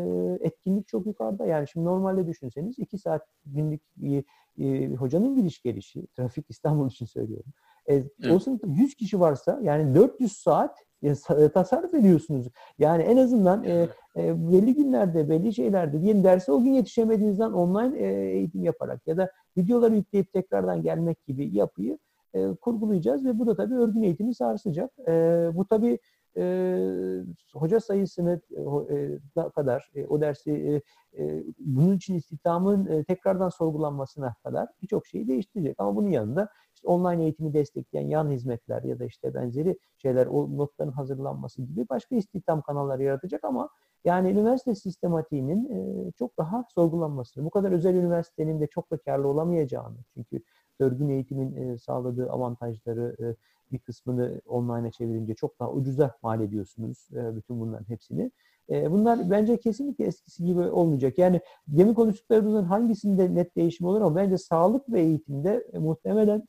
etkinlik çok yukarıda. Yani şimdi normalde düşünseniz iki saat günlük e, e, hocanın gidiş gelişi, trafik (laughs) İstanbul için söylüyorum. E, evet. O sınıfta 100 kişi varsa yani 400 saat e, tasarruf ediyorsunuz. Yani en azından e, e, belli günlerde, belli şeylerde diyelim derse o gün yetişemediğinizden online e, eğitim yaparak ya da videoları yükleyip tekrardan gelmek gibi yapıyı e, kurgulayacağız ve bu da tabii örgün eğitimi sarsacak. E, bu tabii e, hoca sayısını e, kadar e, o dersi e, e, bunun için istihdamın e, tekrardan sorgulanmasına kadar birçok şeyi değiştirecek. Ama bunun yanında işte online eğitimi destekleyen yan hizmetler ya da işte benzeri şeyler, o notların hazırlanması gibi başka istihdam kanalları yaratacak ama yani üniversite sistematiğinin e, çok daha sorgulanmasını, bu kadar özel üniversitenin de çok da karlı olamayacağını çünkü örgün eğitimin sağladığı avantajları bir kısmını online'a çevirince çok daha ucuza mal ediyorsunuz bütün bunların hepsini. Bunlar bence kesinlikle eskisi gibi olmayacak. Yani demin konuştuklarımızın hangisinde net değişim olur ama bence sağlık ve eğitimde muhtemelen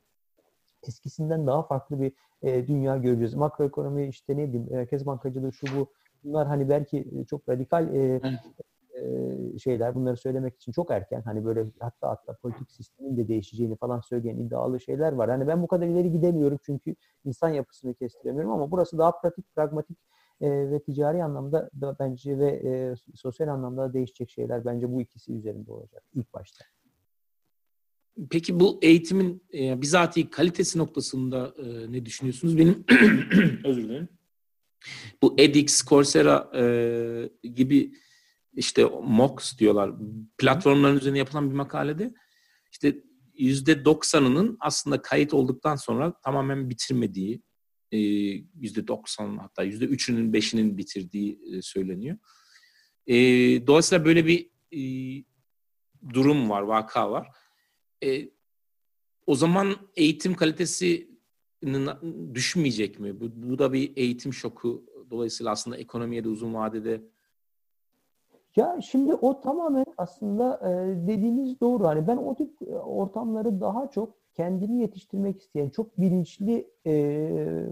eskisinden daha farklı bir dünya göreceğiz. Makroekonomi işte ne diyeyim, merkez bankacılığı şu bu bunlar hani belki çok radikal e, şeyler bunları söylemek için çok erken. Hani böyle hatta hatta politik sistemin de değişeceğini falan söyleyen iddialı şeyler var. Hani ben bu kadar ileri gidemiyorum çünkü insan yapısını kestiremiyorum ama burası daha pratik, pragmatik e, ve ticari anlamda da bence ve e, sosyal anlamda da değişecek şeyler bence bu ikisi üzerinde olacak ilk başta. Peki bu eğitimin e, bizatihi kalitesi noktasında e, ne düşünüyorsunuz? Benim (clears throat) özür dilerim. Bu edX, Coursera e, gibi işte MOOCs diyorlar. Platformların üzerine yapılan bir makalede işte yüzde doksanının aslında kayıt olduktan sonra tamamen bitirmediği, e, yüzde doksan hatta yüzde üçünün beşinin bitirdiği e, söyleniyor. E, dolayısıyla böyle bir durum var, vaka var. O zaman eğitim kalitesi düşmeyecek mi? Bu da bir eğitim şoku. Dolayısıyla aslında ekonomiye de uzun vadede ya şimdi o tamamen aslında e, dediğiniz doğru. Hani ben o tip e, ortamları daha çok kendini yetiştirmek isteyen, çok bilinçli e,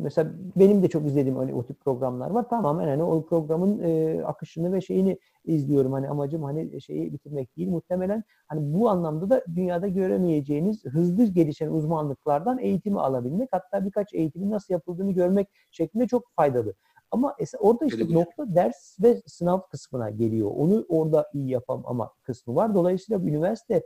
mesela benim de çok izlediğim hani o tip programlar var. Tamamen hani o programın e, akışını ve şeyini izliyorum. Hani amacım hani şeyi bitirmek değil. Muhtemelen hani bu anlamda da dünyada göremeyeceğiniz hızlı gelişen uzmanlıklardan eğitimi alabilmek, hatta birkaç eğitimin nasıl yapıldığını görmek şeklinde çok faydalı. Ama orada işte Öyle nokta ders ve sınav kısmına geliyor. Onu orada iyi yapam ama kısmı var. Dolayısıyla üniversite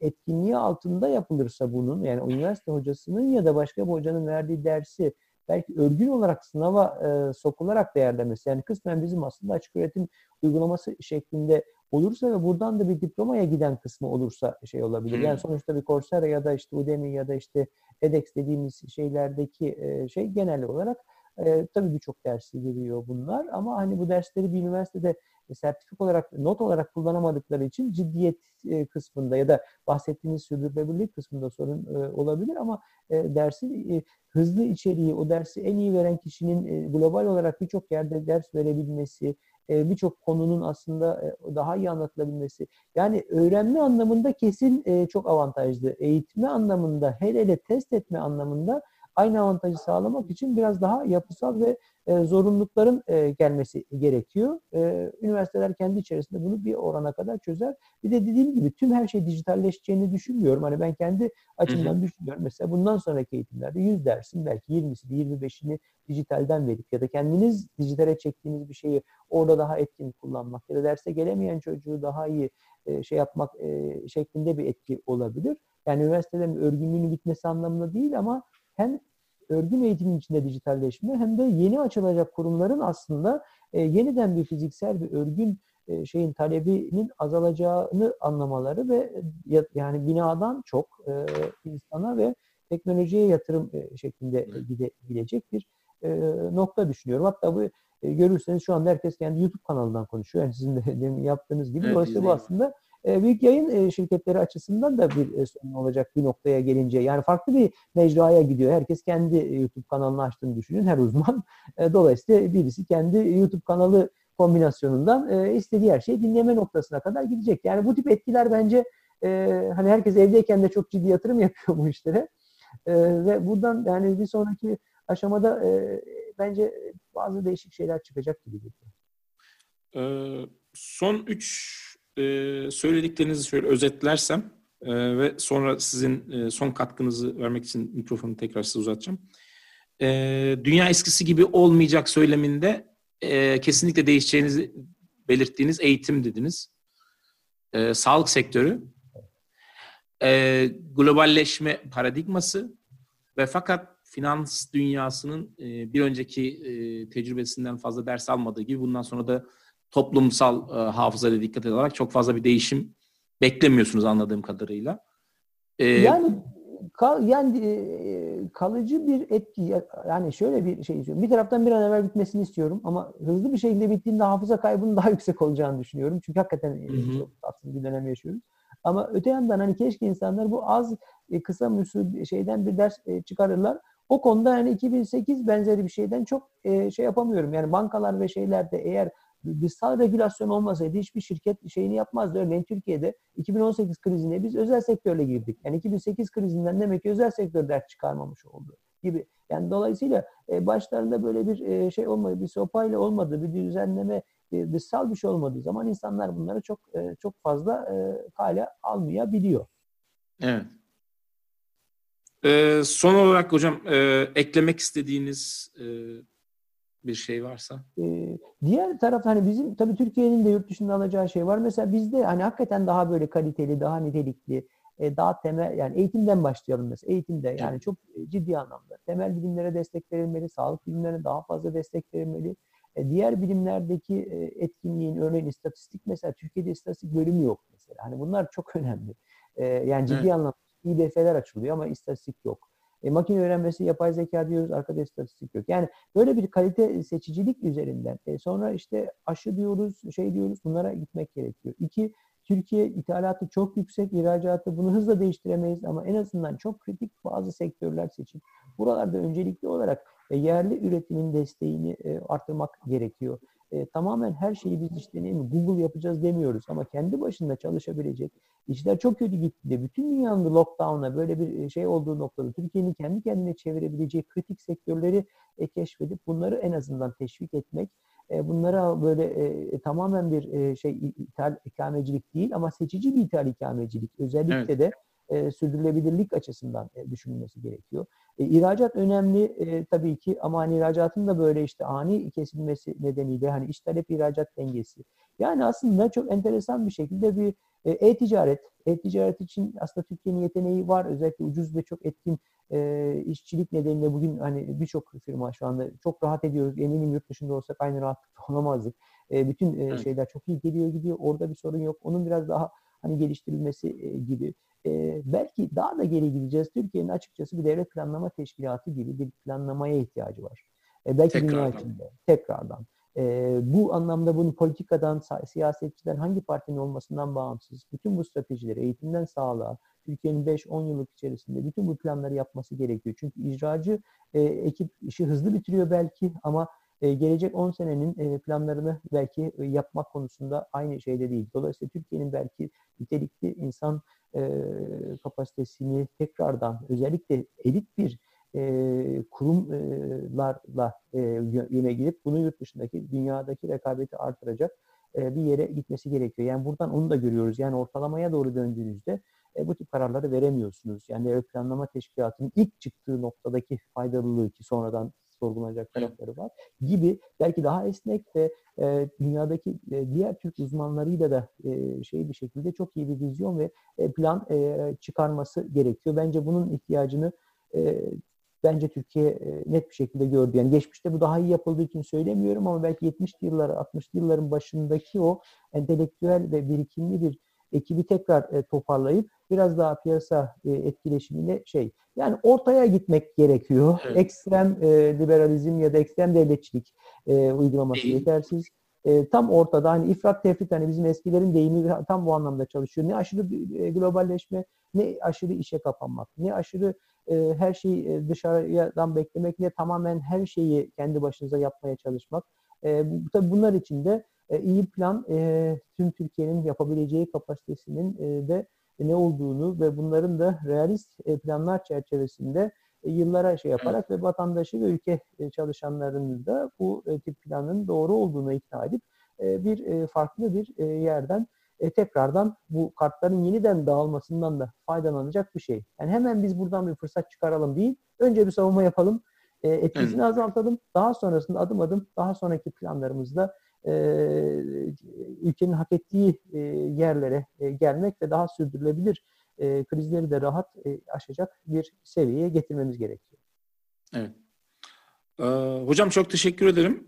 etkinliği altında yapılırsa bunun yani üniversite hocasının ya da başka bir hocanın verdiği dersi belki örgün olarak sınava e, sokularak değerlemesi yani kısmen bizim aslında açık öğretim uygulaması şeklinde olursa ve buradan da bir diplomaya giden kısmı olursa şey olabilir. Yani sonuçta bir Coursera ya da işte Udemy ya da işte edX dediğimiz şeylerdeki e, şey genel olarak e, tabii birçok dersi veriyor bunlar ama hani bu dersleri bir üniversitede sertifik olarak, not olarak kullanamadıkları için ciddiyet e, kısmında ya da bahsettiğiniz sürdürülebilirlik kısmında sorun e, olabilir ama e, dersin e, hızlı içeriği, o dersi en iyi veren kişinin e, global olarak birçok yerde ders verebilmesi, e, birçok konunun aslında e, daha iyi anlatılabilmesi. Yani öğrenme anlamında kesin e, çok avantajlı. Eğitme anlamında, hele hele test etme anlamında aynı avantajı sağlamak için biraz daha yapısal ve e, zorunlulukların e, gelmesi gerekiyor. E, üniversiteler kendi içerisinde bunu bir orana kadar çözer. Bir de dediğim gibi tüm her şey dijitalleşeceğini düşünmüyorum. Hani ben kendi açımdan hı hı. düşünüyorum. Mesela bundan sonraki eğitimlerde 100 dersin belki 20'si 25'ini dijitalden verip ya da kendiniz dijitale çektiğiniz bir şeyi orada daha etkin kullanmak ya da derse gelemeyen çocuğu daha iyi e, şey yapmak e, şeklinde bir etki olabilir. Yani üniversitelerin örgünlüğünün bitmesi anlamında değil ama hem örgün eğitimin içinde dijitalleşme hem de yeni açılacak kurumların aslında e, yeniden bir fiziksel bir örgün e, şeyin talebinin azalacağını anlamaları ve e, yani binadan çok e, insana ve teknolojiye yatırım e, şeklinde gidebilecek bir e, nokta düşünüyorum. Hatta bu e, görürseniz şu anda herkes kendi YouTube kanalından konuşuyor. Yani sizin de (laughs) demin yaptığınız gibi. Evet, Dolayısıyla bu aslında e, büyük yayın e, şirketleri açısından da bir e, sorun olacak bir noktaya gelince. Yani farklı bir mecraya gidiyor. Herkes kendi YouTube kanalını açtığını düşünün her uzman. (laughs) Dolayısıyla birisi kendi YouTube kanalı kombinasyonundan istediği her şeyi dinleme noktasına kadar gidecek. Yani bu tip etkiler bence hani herkes evdeyken de çok ciddi yatırım (laughs) yapıyor bu işlere. Ve buradan yani bir sonraki aşamada bence bazı değişik şeyler çıkacak gibi geliyor. Ee, son üç e, söylediklerinizi şöyle özetlersem e, ve sonra sizin e, son katkınızı vermek için mikrofonu tekrar size uzatacağım. E, dünya eskisi gibi olmayacak söyleminde e, kesinlikle değişeceğinizi belirttiğiniz eğitim dediniz. E, sağlık sektörü, e, globalleşme paradigması ve fakat finans dünyasının e, bir önceki e, tecrübesinden fazla ders almadığı gibi bundan sonra da toplumsal e, hafızaya dikkat ederek çok fazla bir değişim beklemiyorsunuz anladığım kadarıyla. Ee, yani kal, yani e, kalıcı bir etki yani şöyle bir şey istiyorum. Bir taraftan bir an evvel bitmesini istiyorum ama hızlı bir şekilde bittiğinde hafıza kaybının daha (laughs) yüksek olacağını düşünüyorum. Çünkü hakikaten e, hı çok tatsız bir dönem yaşıyoruz. Ama öte yandan hani keşke insanlar bu az e, kısa müsü şeyden bir ders e, çıkarırlar. O konuda yani 2008 benzeri bir şeyden çok e, şey yapamıyorum. Yani bankalar ve şeylerde eğer dışsal regülasyon olmasaydı hiçbir şirket şeyini yapmazdı. Örneğin Türkiye'de 2018 krizine biz özel sektörle girdik. Yani 2008 krizinden demek ki özel sektör dert çıkarmamış oldu gibi. Yani dolayısıyla e, başlarında böyle bir e, şey olmadı, bir sopayla olmadı, bir düzenleme, e, dışsal bir şey olmadığı zaman insanlar bunları çok e, çok fazla e, kale almayabiliyor. Evet. Ee, son olarak hocam e, eklemek istediğiniz e, bir şey varsa. Ee, diğer taraf hani bizim tabii Türkiye'nin de yurt dışında alacağı şey var. Mesela bizde hani hakikaten daha böyle kaliteli, daha nitelikli, e, daha temel yani eğitimden başlayalım mesela. Eğitimde yani çok ciddi anlamda temel bilimlere destek verilmeli, sağlık bilimlerine daha fazla destek verilmeli. E, diğer bilimlerdeki e, etkinliğin örneğin istatistik mesela Türkiye'de istatistik bölümü yok mesela. Hani bunlar çok (laughs) önemli. E, yani ciddi evet. anlamda İDF'ler açılıyor ama istatistik yok. E, makine öğrenmesi, yapay zeka diyoruz, arkada istatistik yok. Yani böyle bir kalite seçicilik üzerinden. E, sonra işte aşı diyoruz, şey diyoruz, bunlara gitmek gerekiyor. İki, Türkiye ithalatı çok yüksek, ihracatı bunu hızla değiştiremeyiz ama en azından çok kritik bazı sektörler seçip buralarda öncelikli olarak e, yerli üretimin desteğini e, artırmak gerekiyor e, tamamen her şeyi biz işte ne mi Google yapacağız demiyoruz ama kendi başında çalışabilecek işler çok kötü gitti de bütün dünyanın lockdown'a böyle bir e, şey olduğu noktada Türkiye'nin kendi kendine çevirebileceği kritik sektörleri e, keşfedip bunları en azından teşvik etmek e, bunlara böyle e, tamamen bir e, şey ithal ikamecilik değil ama seçici bir ithal ikamecilik özellikle evet. de e, sürdürülebilirlik açısından e, düşünülmesi gerekiyor. E, ihracat önemli e, tabii ki ama hani ihracatın da böyle işte ani kesilmesi nedeniyle hani iş talep ihracat dengesi. Yani aslında çok enteresan bir şekilde bir E, E-ticaret, e-ticaret için aslında Türkiye'nin yeteneği var. Özellikle ucuz ve çok etkin e, işçilik nedeniyle bugün hani birçok firma şu anda çok rahat ediyoruz. Eminim yurt dışında olsak aynı rahatlıkta (laughs) olamazdık. E, bütün e, şeyler çok iyi geliyor gidiyor. Orada bir sorun yok. Onun biraz daha hani geliştirilmesi e, gibi. E, belki daha da geri gideceğiz. Türkiye'nin açıkçası bir devlet planlama teşkilatı gibi bir planlamaya ihtiyacı var. E, belki dünya Tekrardan. içinde tekrardan. E, bu anlamda bunu politikadan, siyasetçiden, hangi partinin olmasından bağımsız, bütün bu stratejileri eğitimden sağlığa, Türkiye'nin 5-10 yıllık içerisinde bütün bu planları yapması gerekiyor. Çünkü icracı e, ekip işi hızlı bitiriyor belki ama e, gelecek 10 senenin e, planlarını belki e, yapmak konusunda aynı şeyde değil. Dolayısıyla Türkiye'nin belki nitelikli insan e, kapasitesini tekrardan özellikle elit bir e, kurumlarla e, yö- yöne gidip bunu yurt dışındaki dünyadaki rekabeti artıracak e, bir yere gitmesi gerekiyor. Yani buradan onu da görüyoruz. Yani ortalamaya doğru döndüğünüzde e, bu tip kararları veremiyorsunuz. Yani planlama teşkilatının ilk çıktığı noktadaki faydalılığı ki sonradan sorgulanacak tarafları var gibi belki daha esnek ve e, dünyadaki e, diğer Türk uzmanlarıyla da e, şey bir şekilde çok iyi bir vizyon ve e, plan e, çıkarması gerekiyor. Bence bunun ihtiyacını e, bence Türkiye e, net bir şekilde gördü. Yani geçmişte bu daha iyi yapıldığı için söylemiyorum ama belki 70'li yıllar, 60'lı yılların başındaki o entelektüel ve birikimli bir ekibi tekrar e, toparlayıp biraz daha piyasa e, etkileşimiyle şey yani ortaya gitmek gerekiyor. Evet. Ekstrem e, liberalizm ya da ekstrem devletçilik e, uygulaması Değil. yetersiz. E, tam ortada hani ifrat tefrit hani bizim eskilerin deyimi tam bu anlamda çalışıyor. Ne aşırı e, globalleşme, ne aşırı işe kapanmak, ne aşırı e, her şeyi e, dışarıdan beklemek, ne tamamen her şeyi kendi başınıza yapmaya çalışmak. E, tabii bunlar için de e, iyi plan e, tüm Türkiye'nin yapabileceği kapasitesinin e, de ne olduğunu ve bunların da realist e, planlar çerçevesinde e, yıllara şey yaparak ve vatandaşı ve ülke e, çalışanlarını da bu e, tip planın doğru olduğuna ikna edip e, bir e, farklı bir e, yerden e, tekrardan bu kartların yeniden dağılmasından da faydalanacak bir şey. Yani hemen biz buradan bir fırsat çıkaralım değil. Önce bir savunma yapalım. e, etkisini azaltalım. Daha sonrasında adım adım daha sonraki planlarımızda e, ülkenin hak ettiği e, yerlere e, gelmek ve daha sürdürülebilir e, krizleri de rahat e, aşacak bir seviyeye getirmemiz gerekiyor. Evet. Ee, hocam çok teşekkür ederim.